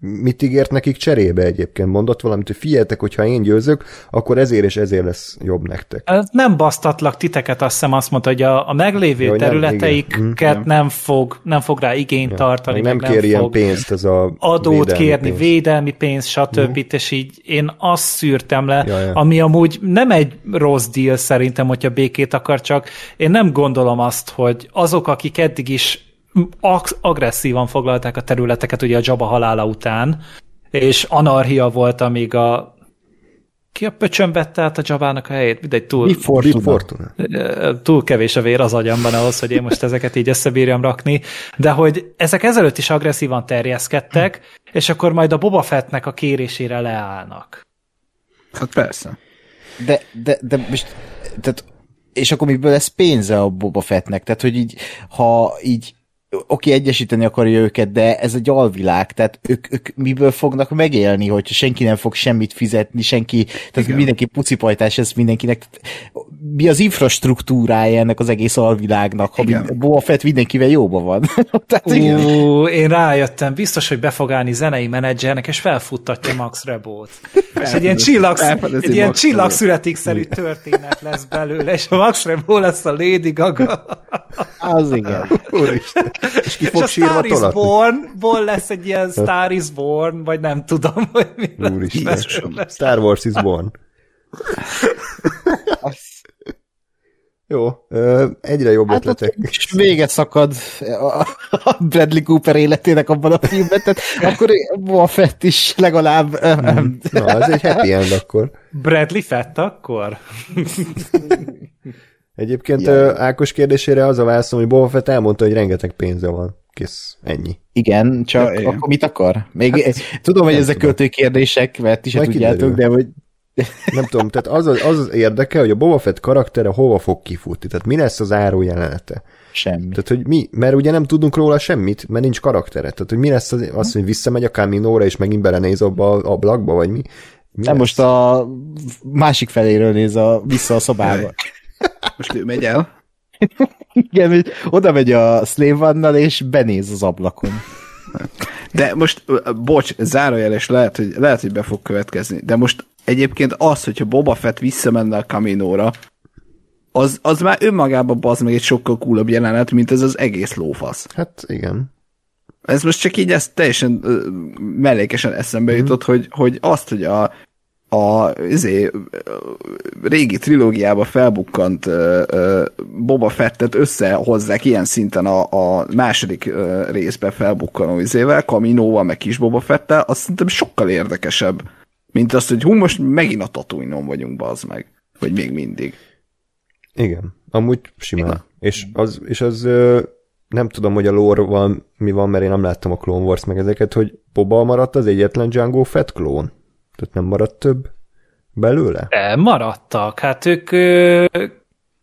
mit ígért nekik cserébe egyébként? Mondott valamit, hogy figyeljetek, hogyha én győzök, akkor ezért és ezért lesz jobb nektek. Ez Nem basztatlak titeket, azt hiszem azt mondta, hogy a, a meglévő Jó, hogy nem, területeiket igen. nem, fog, nem fog rá igényt tartani, Meg meg nem kér ilyen fog pénzt, ez a adót védelmi kérni, pénz. védelmi pénz, stb. Mm. és így én azt szűrtem le, Ja, ja. ami amúgy nem egy rossz deal szerintem, hogyha békét akar, csak én nem gondolom azt, hogy azok, akik eddig is agresszívan foglalták a területeket, ugye a Jabba halála után, és anarchia volt, amíg a ki a pöcsön vette át a Jabának a helyét? Mindegy, túl, Mi Fortuna? Túl kevés a vér az agyamban ahhoz, hogy én most ezeket így összebírjam rakni, de hogy ezek ezelőtt is agresszívan terjeszkedtek, és akkor majd a Boba Fettnek a kérésére leállnak. Hát persze. de, de, de most, tehát, és akkor miből lesz pénze a Boba Fettnek? Tehát, hogy így, ha így oké, egyesíteni akarja őket, de ez egy alvilág, tehát ők, ők miből fognak megélni, hogyha senki nem fog semmit fizetni, senki, tehát Igen. mindenki pucipajtás, ez mindenkinek. Mi az infrastruktúrája ennek az egész alvilágnak, ha Boba Fett mindenkivel jóban van. tehát, Ú, én rájöttem, biztos, hogy be fog állni zenei menedzsernek, és felfuttatja Max Rebót. És egy ilyen, csillag, egy ilyen csillagszületik-szerű történet lesz belőle, és a Max Rebó lesz a Lady Gaga. Az igen. Úristen. És ki fog és a Star is Born-ból lesz egy ilyen Star is Born, vagy nem tudom, hogy mi lesz. Star Wars is Born. Jó, egyre jobb hát ötletek. És véget szakad a Bradley Cooper életének abban a filmben, tehát akkor a Fett is legalább... Na, ez egy happy end akkor. Bradley Fett akkor? Egyébként ja. Ákos kérdésére az a válaszom, hogy Boba Fett elmondta, hogy rengeteg pénze van. Kész, ennyi. Igen, csak ja, akkor mit akar? Még hát, tudom, hogy ezek költő kérdések, mert ti se tudjátok, de hogy... Nem tudom, tehát az az, az az érdeke, hogy a Boba Fett karaktere hova fog kifutni, tehát mi lesz az áró jelenete. Semmi. Tehát, hogy mi, mert ugye nem tudunk róla semmit, mert nincs karaktere. Tehát, hogy mi lesz az, az hogy visszamegy a Kaminóra, és megint belenéz abba a ablakba, vagy mi? mi nem, most a másik feléről néz a, vissza a szobába. Most ő megy el. Igen, hogy oda megy a slave és benéz az ablakon. De most, bocs, zárójeles, lehet, hogy, lehet, hogy be fog következni, de most egyébként az, hogyha Boba Fett visszamenne a Kaminóra, az, az már önmagában bazd meg egy sokkal coolabb jelenet, mint ez az egész lófasz. Hát igen. Ez most csak így ezt teljesen mellékesen eszembe mm. jutott, hogy, hogy azt, hogy a, a izé, régi trilógiába felbukkant Boba Fettet összehozzák ilyen szinten a, a második uh, részben felbukkanó izével, Kaminóval, meg kis Boba Fettel, az szerintem sokkal érdekesebb, mint azt, hogy hú, most megint a tatooine vagyunk, az meg. Vagy még mindig. Igen, amúgy simán. Igen. És az, és az nem tudom, hogy a lore van, mi van, mert én nem láttam a Clone Wars meg ezeket, hogy Boba maradt az egyetlen Django Fett klón. Tehát nem maradt több belőle? De, maradtak. Hát ők ö,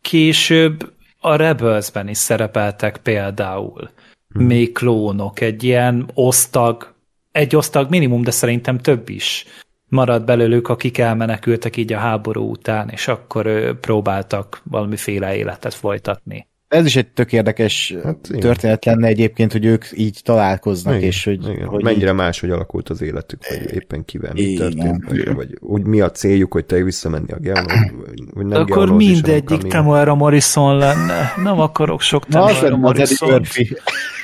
később a Rebelsben is szerepeltek például. Hmm. Még klónok, egy ilyen osztag, egy osztag minimum, de szerintem több is maradt belőlük, akik elmenekültek így a háború után, és akkor ö, próbáltak valamiféle életet folytatni ez is egy tök érdekes hát, történet lenne egyébként, hogy ők így találkoznak, igen, és hogy, igen. hogy mennyire így... más, hogy alakult az életük, vagy éppen kivel mi igen, történt, vagy, vagy úgy mi a céljuk, hogy te visszamenni a Geonos, vagy nem Akkor mindegyik Temuera Morrison lenne. Nem akarok sok Temuera Morrison.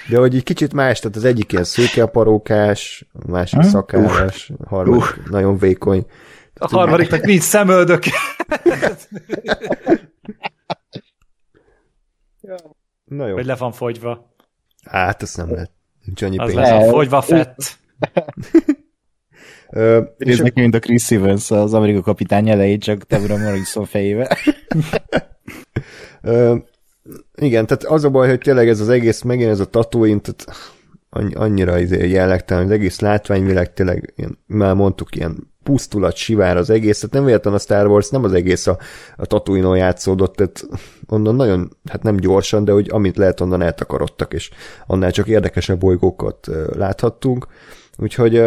De hogy egy kicsit más, tehát az egyik ilyen szőkeaparókás, a másik hm? szakállas, a harmadik uh. nagyon vékony. A harmadiknak nincs szemöldök. Na jó. Vagy le van fogyva. Hát, ezt nem lehet. Nincs annyi az pénz. Az fogyva fett. Nézd mint a Chris Evans, az Amerika kapitány elején, csak Deborah Morrison fejével. igen, tehát az a baj, hogy tényleg ez az egész, megint ez a Tatooine, tehát annyira izé jellegtelen, az egész látványvilág tényleg, ilyen, már mondtuk, ilyen pusztulat, sivár az egész, tehát nem véletlen a Star Wars, nem az egész a, a tatooine játszódott, tehát onnan nagyon, hát nem gyorsan, de hogy amit lehet, onnan eltakarodtak, és annál csak érdekesebb bolygókat láthattunk. Úgyhogy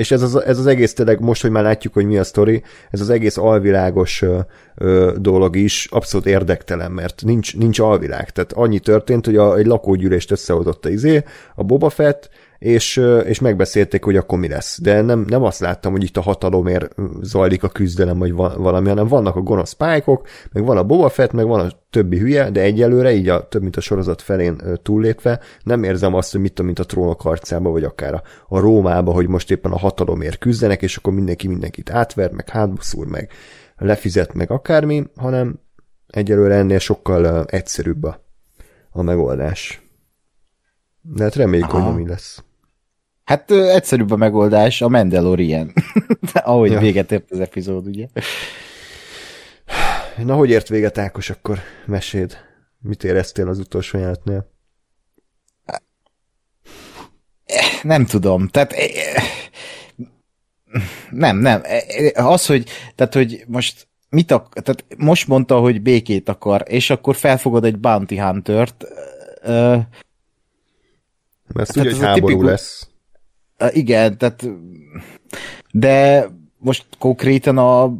és ez az, ez az egész tényleg, most, hogy már látjuk, hogy mi a sztori, ez az egész alvilágos ö, ö, dolog is abszolút érdektelen, mert nincs, nincs alvilág. Tehát annyi történt, hogy a, egy lakógyűlést összehozott a izé, a Boba Fett, és, és megbeszélték, hogy akkor mi lesz. De nem, nem azt láttam, hogy itt a hatalomért zajlik a küzdelem, vagy valami, hanem vannak a gonosz pályok, meg van a Boba Fett, meg van a többi hülye, de egyelőre, így a több mint a sorozat felén túllépve, nem érzem azt, hogy mit tudom, mint a trónok harcába, vagy akár a, a Rómába, hogy most éppen a hatalomért küzdenek, és akkor mindenki mindenkit átver, meg hátbuszúr, meg lefizet, meg akármi, hanem egyelőre ennél sokkal egyszerűbb a, a megoldás. De hát reméljük, Aha. hogy mi lesz. Hát ö, egyszerűbb a megoldás, a Mandalorian. Ahogy ja. véget ért az epizód, ugye? Na, hogy ért véget, Ákos, akkor meséd. Mit éreztél az utolsó jelenetnél? Nem tudom. Tehát nem, nem. Az, hogy, tehát, hogy most mit ak- tehát most mondta, hogy békét akar, és akkor felfogad egy Bounty Hunter-t. Ö, Mert Tehát ugye, hogy háború tipikus- lesz. Igen, tehát de most konkrétan a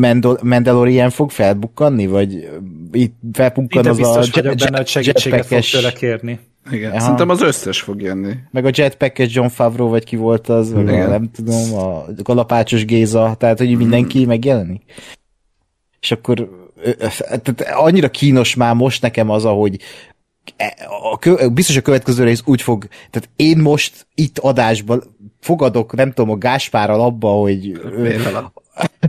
Mandal- Mandalorian fog felbukkanni, vagy itt felbukkan Ide az a biztos vagyok jet- benne, hogy segítséget fog jetpackes- tőle kérni. Igen. Aha. Szerintem az összes fog jönni. meg a jetpackes John Favreau, vagy ki volt az, vagy a, Igen. nem tudom, a kalapácsos Géza, tehát hogy mindenki megjelenik. És akkor tehát annyira kínos már most nekem az, ahogy a, kö- biztos a következő rész úgy fog, tehát én most itt adásban fogadok, nem tudom, a Gáspárral abba, hogy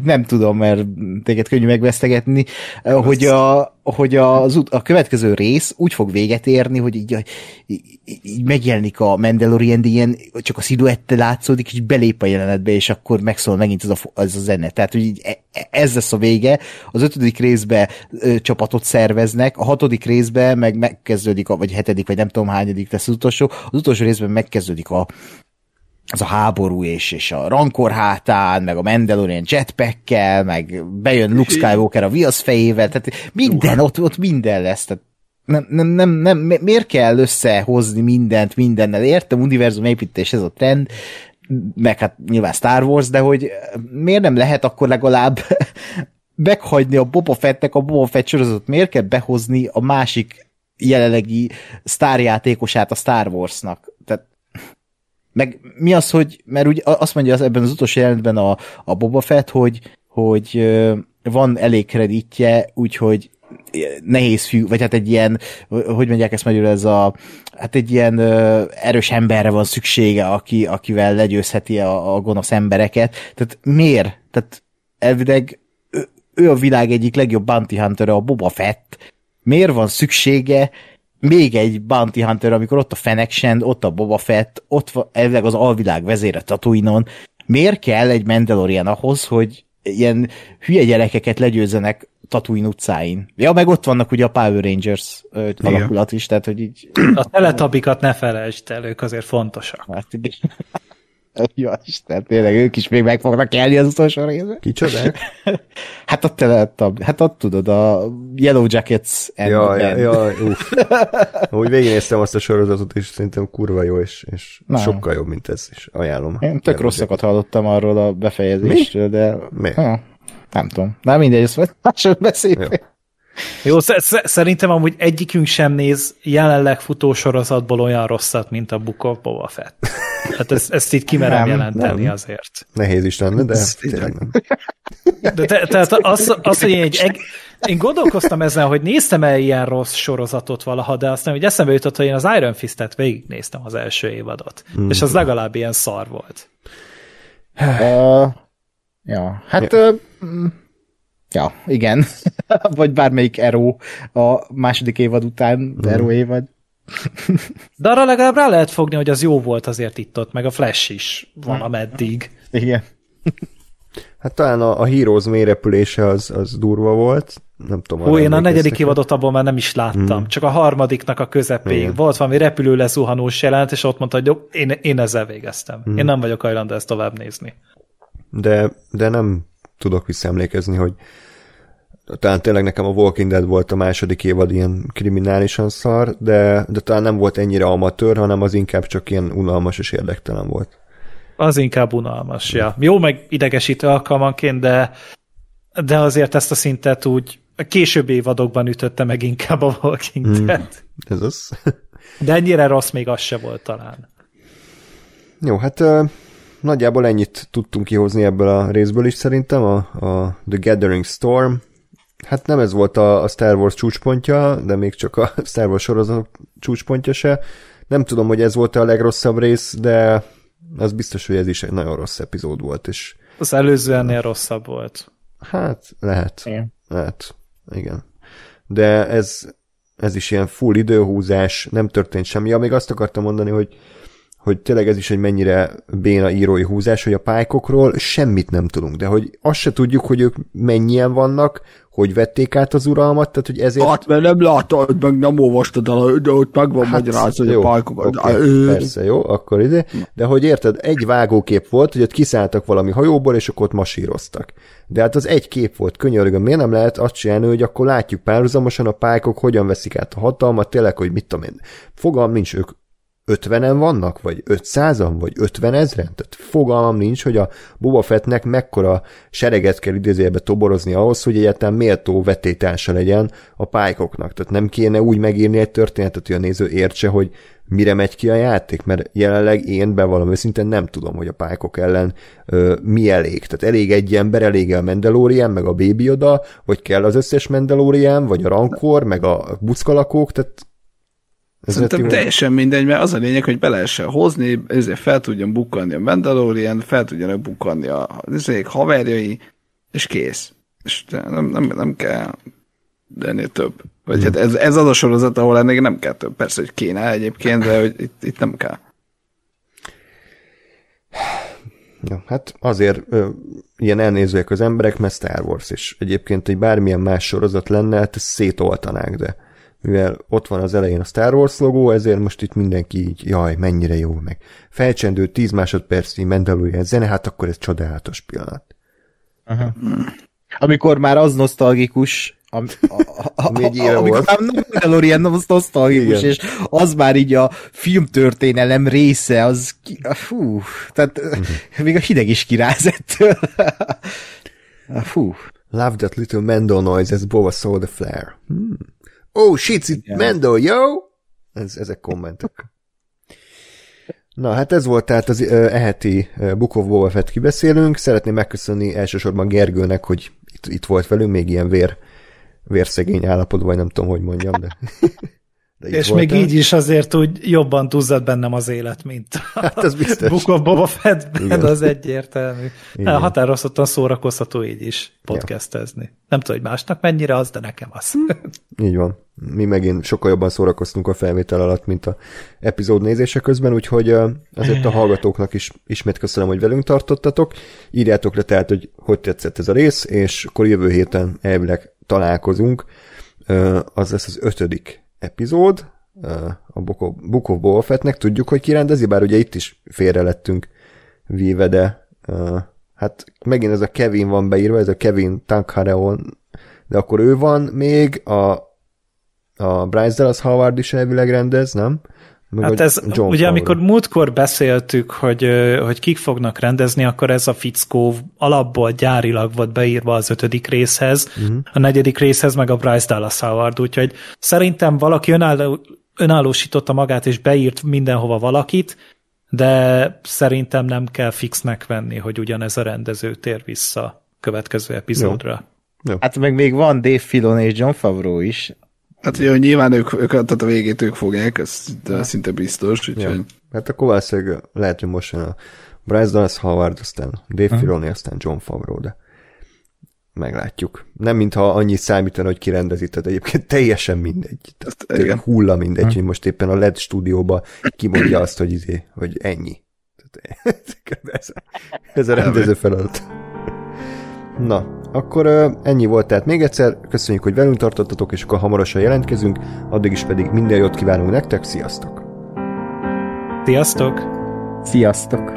nem tudom, mert téged könnyű megvesztegetni, hogy, a, hogy az, a következő rész úgy fog véget érni, hogy így, így, így megjelenik a Mandalorian, de ilyen csak a sziluette látszódik, és belép a jelenetbe, és akkor megszól megint az a, az a zene. Tehát, hogy így e- e- ez lesz a vége. Az ötödik részbe ö, csapatot szerveznek, a hatodik részbe meg megkezdődik, a, vagy hetedik, vagy nem tudom hányadik lesz az utolsó, az utolsó részben megkezdődik a, az a háború és, és a rankor hátán, meg a Mandalorian jetpackkel, meg bejön Luke Skywalker a viasz fejével, tehát minden, ott, ott minden lesz, tehát nem, nem, nem, nem, mi- miért kell összehozni mindent mindennel? Értem, univerzum építés, ez a trend, meg hát nyilván Star Wars, de hogy miért nem lehet akkor legalább meghagyni a Boba Fettnek a Boba Fett sorozatot, miért kell behozni a másik jelenlegi sztárjátékosát a Star Warsnak? Tehát meg mi az, hogy, mert úgy azt mondja az ebben az utolsó jelentben a, a Boba Fett, hogy, hogy van elég kreditje, úgyhogy nehéz fiú, vagy hát egy ilyen, hogy mondják ezt magyarul, ez a, hát egy ilyen ö, erős emberre van szüksége, aki, akivel legyőzheti a, a gonosz embereket. Tehát miért? Tehát elvileg ő, ő a világ egyik legjobb bounty hunter a Boba Fett. Miért van szüksége még egy bounty hunter, amikor ott a Fennec Shand, ott a Boba Fett, ott van elvileg az alvilág vezére Tatooine-on. Miért kell egy Mandalorian ahhoz, hogy ilyen hülye gyerekeket legyőzzenek Tatooine utcáin? Ja, meg ott vannak ugye a Power Rangers ö, alakulat is, tehát hogy így... A teletabikat ne felejtsd el, ők azért fontosak. Hát, igen. Ja, Isten, tényleg ők is még meg fognak kelni az utolsó részben. Kicsodák? Hát ott teletab, hát ott tudod, a Yellow Jackets and Ja, ja, ja, uff. Úgy végignéztem azt a sorozatot, és szerintem kurva jó, és, és Na. sokkal jobb, mint ez, és ajánlom. Én tök rosszakat hallottam arról a befejezésről, de... Mi? Ha, nem tudom. Na mindegy, ezt majd másod beszéljük. Jó. Jó, sz- sz- szerintem amúgy egyikünk sem néz jelenleg futó sorozatból olyan rosszat, mint a Book of Boba Fett. Hát ezt, ezt így kimerem Nem, jelenteni nem. azért. Nehéz is lenne, de Ez tényleg nem. De te, tehát az, az, hogy én egy, eg, én gondolkoztam ezen, hogy néztem el ilyen rossz sorozatot valaha, de aztán hogy eszembe jutott, hogy én az Iron Fist-et végignéztem az első évadot. Mm. És az legalább ilyen szar volt. Uh, ja, hát... Ja. Uh, ja, igen. Vagy bármelyik Ero a második évad után, mm. Ero évad. De arra legalább rá lehet fogni, hogy az jó volt azért itt-ott, meg a Flash is van ameddig. Igen. Hát talán a, a Heroes mélyrepülése az, az durva volt. Nem tudom. Hú, én a negyedik évadot abból már nem is láttam, csak a harmadiknak a közepén. Igen. Volt valami repülő lezuhanós jelent, és ott mondta, hogy jó, én, én ezzel végeztem. Én nem vagyok hajlandó ezt tovább nézni. de, de nem tudok visszaemlékezni, hogy talán tényleg nekem a Walking Dead volt a második évad ilyen kriminálisan szar, de, de talán nem volt ennyire amatőr, hanem az inkább csak ilyen unalmas és érdektelen volt. Az inkább unalmas, ja. Jó, meg idegesítő alkalmanként, de, de azért ezt a szintet úgy a későbbi évadokban ütötte meg inkább a Walking Dead. Ez az. De ennyire rossz még az se volt talán. Jó, hát nagyjából ennyit tudtunk kihozni ebből a részből is szerintem, a, a The Gathering Storm. Hát nem ez volt a, a Star Wars csúcspontja, de még csak a Star Wars sorozat csúcspontja se. Nem tudom, hogy ez volt a legrosszabb rész, de az biztos, hogy ez is egy nagyon rossz epizód volt, és Az előző ennél rosszabb volt. hát lehet, Igen. lehet, igen. De ez, ez is ilyen full időhúzás, nem történt semmi. Ja, még azt akartam mondani, hogy hogy tényleg ez is egy mennyire béna írói húzás, hogy a pálykokról semmit nem tudunk, de hogy azt se tudjuk, hogy ők mennyien vannak, hogy vették át az uralmat, tehát hogy ezért... Hát, mert nem látod, meg nem olvastad el, de ott meg van hát, magyarázva, hogy a pálkokat... Okay, persze, jó, akkor ide. De hogy érted, egy vágókép volt, hogy ott kiszálltak valami hajóból, és akkor ott masíroztak. De hát az egy kép volt, könyörgöm, miért nem lehet azt csinálni, hogy akkor látjuk párhuzamosan a pálykok hogyan veszik át a hatalmat, tényleg, hogy mit tudom én. Fogalm nincs, ők ötvenen vannak, vagy 500-an, vagy 50 ezren? Tehát fogalmam nincs, hogy a Boba Fettnek mekkora sereget kell idézőjelbe toborozni ahhoz, hogy egyáltalán méltó vetétársa legyen a pálykoknak. Tehát nem kéne úgy megírni egy történetet, hogy a néző értse, hogy mire megy ki a játék, mert jelenleg én bevallom őszintén nem tudom, hogy a pálykok ellen ö, mi elég. Tehát elég egy ember, elég a Mandalorian, meg a Baby oda, vagy kell az összes Mandalorian, vagy a Rancor, meg a buckalakók, tehát Szerintem teljesen mindegy, mert az a lényeg, hogy be lehessen hozni, ezért fel tudjon bukkanni a Mandalorian, fel tudjanak bukkanni a ezért haverjai, és kész. És nem, nem, nem kell ennél több. Vagy hmm. hát ez, ez az a sorozat, ahol ennél nem kell több. Persze, hogy kéne egyébként, de hogy itt, itt nem kell. Ja, hát azért ö, ilyen elnézőek az emberek, mert Star Wars, és egyébként egy bármilyen más sorozat lenne, hát szétoltanák, de mivel ott van az elején a Star Wars logó, ezért most itt mindenki így, jaj, mennyire jó, meg felcsendő 10 másodpercnyi Mandalorian zene, hát akkor ez csodálatos pillanat. Aha. Amikor már az nosztalgikus, am, a, a, a, egy éve amikor volt. nem Mandalorian az nosztalgikus, Igen. és az már így a filmtörténelem része, az ki, fú, tehát uh-huh. még a hideg is kirázettől. fú. Love that little Mando noise as Boba saw the flare. Hmm. Oh shit, Igen. Mendo, yo! Ez, ezek kommentek. Na, hát ez volt tehát az eheti of Boba Fett kibeszélünk. Szeretném megköszönni elsősorban Gergőnek, hogy itt, itt volt velünk, még ilyen vér, vérszegény állapotban, vagy nem tudom, hogy mondjam, de... de És voltál. még így is azért úgy jobban duzzad bennem az élet, mint hát ez biztos. Book of Boba Fett, az egyértelmű. Igen. Határozottan szórakoztató így is podcastezni. Ja. Nem tudom, hogy másnak mennyire az, de nekem az. így van mi megint sokkal jobban szórakoztunk a felvétel alatt, mint a epizód nézése közben, úgyhogy azért a hallgatóknak is ismét köszönöm, hogy velünk tartottatok. Írjátok le tehát, hogy hogy tetszett ez a rész, és akkor jövő héten elvileg találkozunk. Az lesz az ötödik epizód, a Book of Boba Fettnek. Tudjuk, hogy kirendezi, bár ugye itt is félre lettünk víve, de hát megint ez a Kevin van beírva, ez a Kevin Tankhareon, de akkor ő van még, a a Bryce Dallas Howard is elvileg rendez, nem? Meg hát ez, John ugye Favreau. amikor múltkor beszéltük, hogy, hogy kik fognak rendezni, akkor ez a fickó alapból gyárilag volt beírva az ötödik részhez, uh-huh. a negyedik részhez meg a Bryce Dallas Howard, úgyhogy szerintem valaki önálló, önállósította magát és beírt mindenhova valakit, de szerintem nem kell fixnek venni, hogy ugyanez a rendező tér vissza következő epizódra. Jó. Jó. Hát meg még van Dave Filon és John Favreau is, Hát hogy nyilván ők, ők tehát a végét ők fogják, ez de szinte biztos. Úgyhogy... Ja. Hát akkor valószínűleg lehet, hogy most a Bryce Dallas Howard, aztán Dave uh-huh. Filoni, aztán John Favreau, de meglátjuk. Nem mintha annyi számítana, hogy kirendezi, tehát egyébként teljesen mindegy. Tehát igen. hulla mindegy, uh-huh. hogy most éppen a LED stúdióba kimondja azt, hogy, izé, hogy ennyi. ez, ez a rendező feladat. Na, akkor ennyi volt tehát még egyszer, köszönjük, hogy velünk tartottatok, és akkor hamarosan jelentkezünk, addig is pedig minden jót kívánunk nektek, sziasztok! Sziasztok! Sziasztok!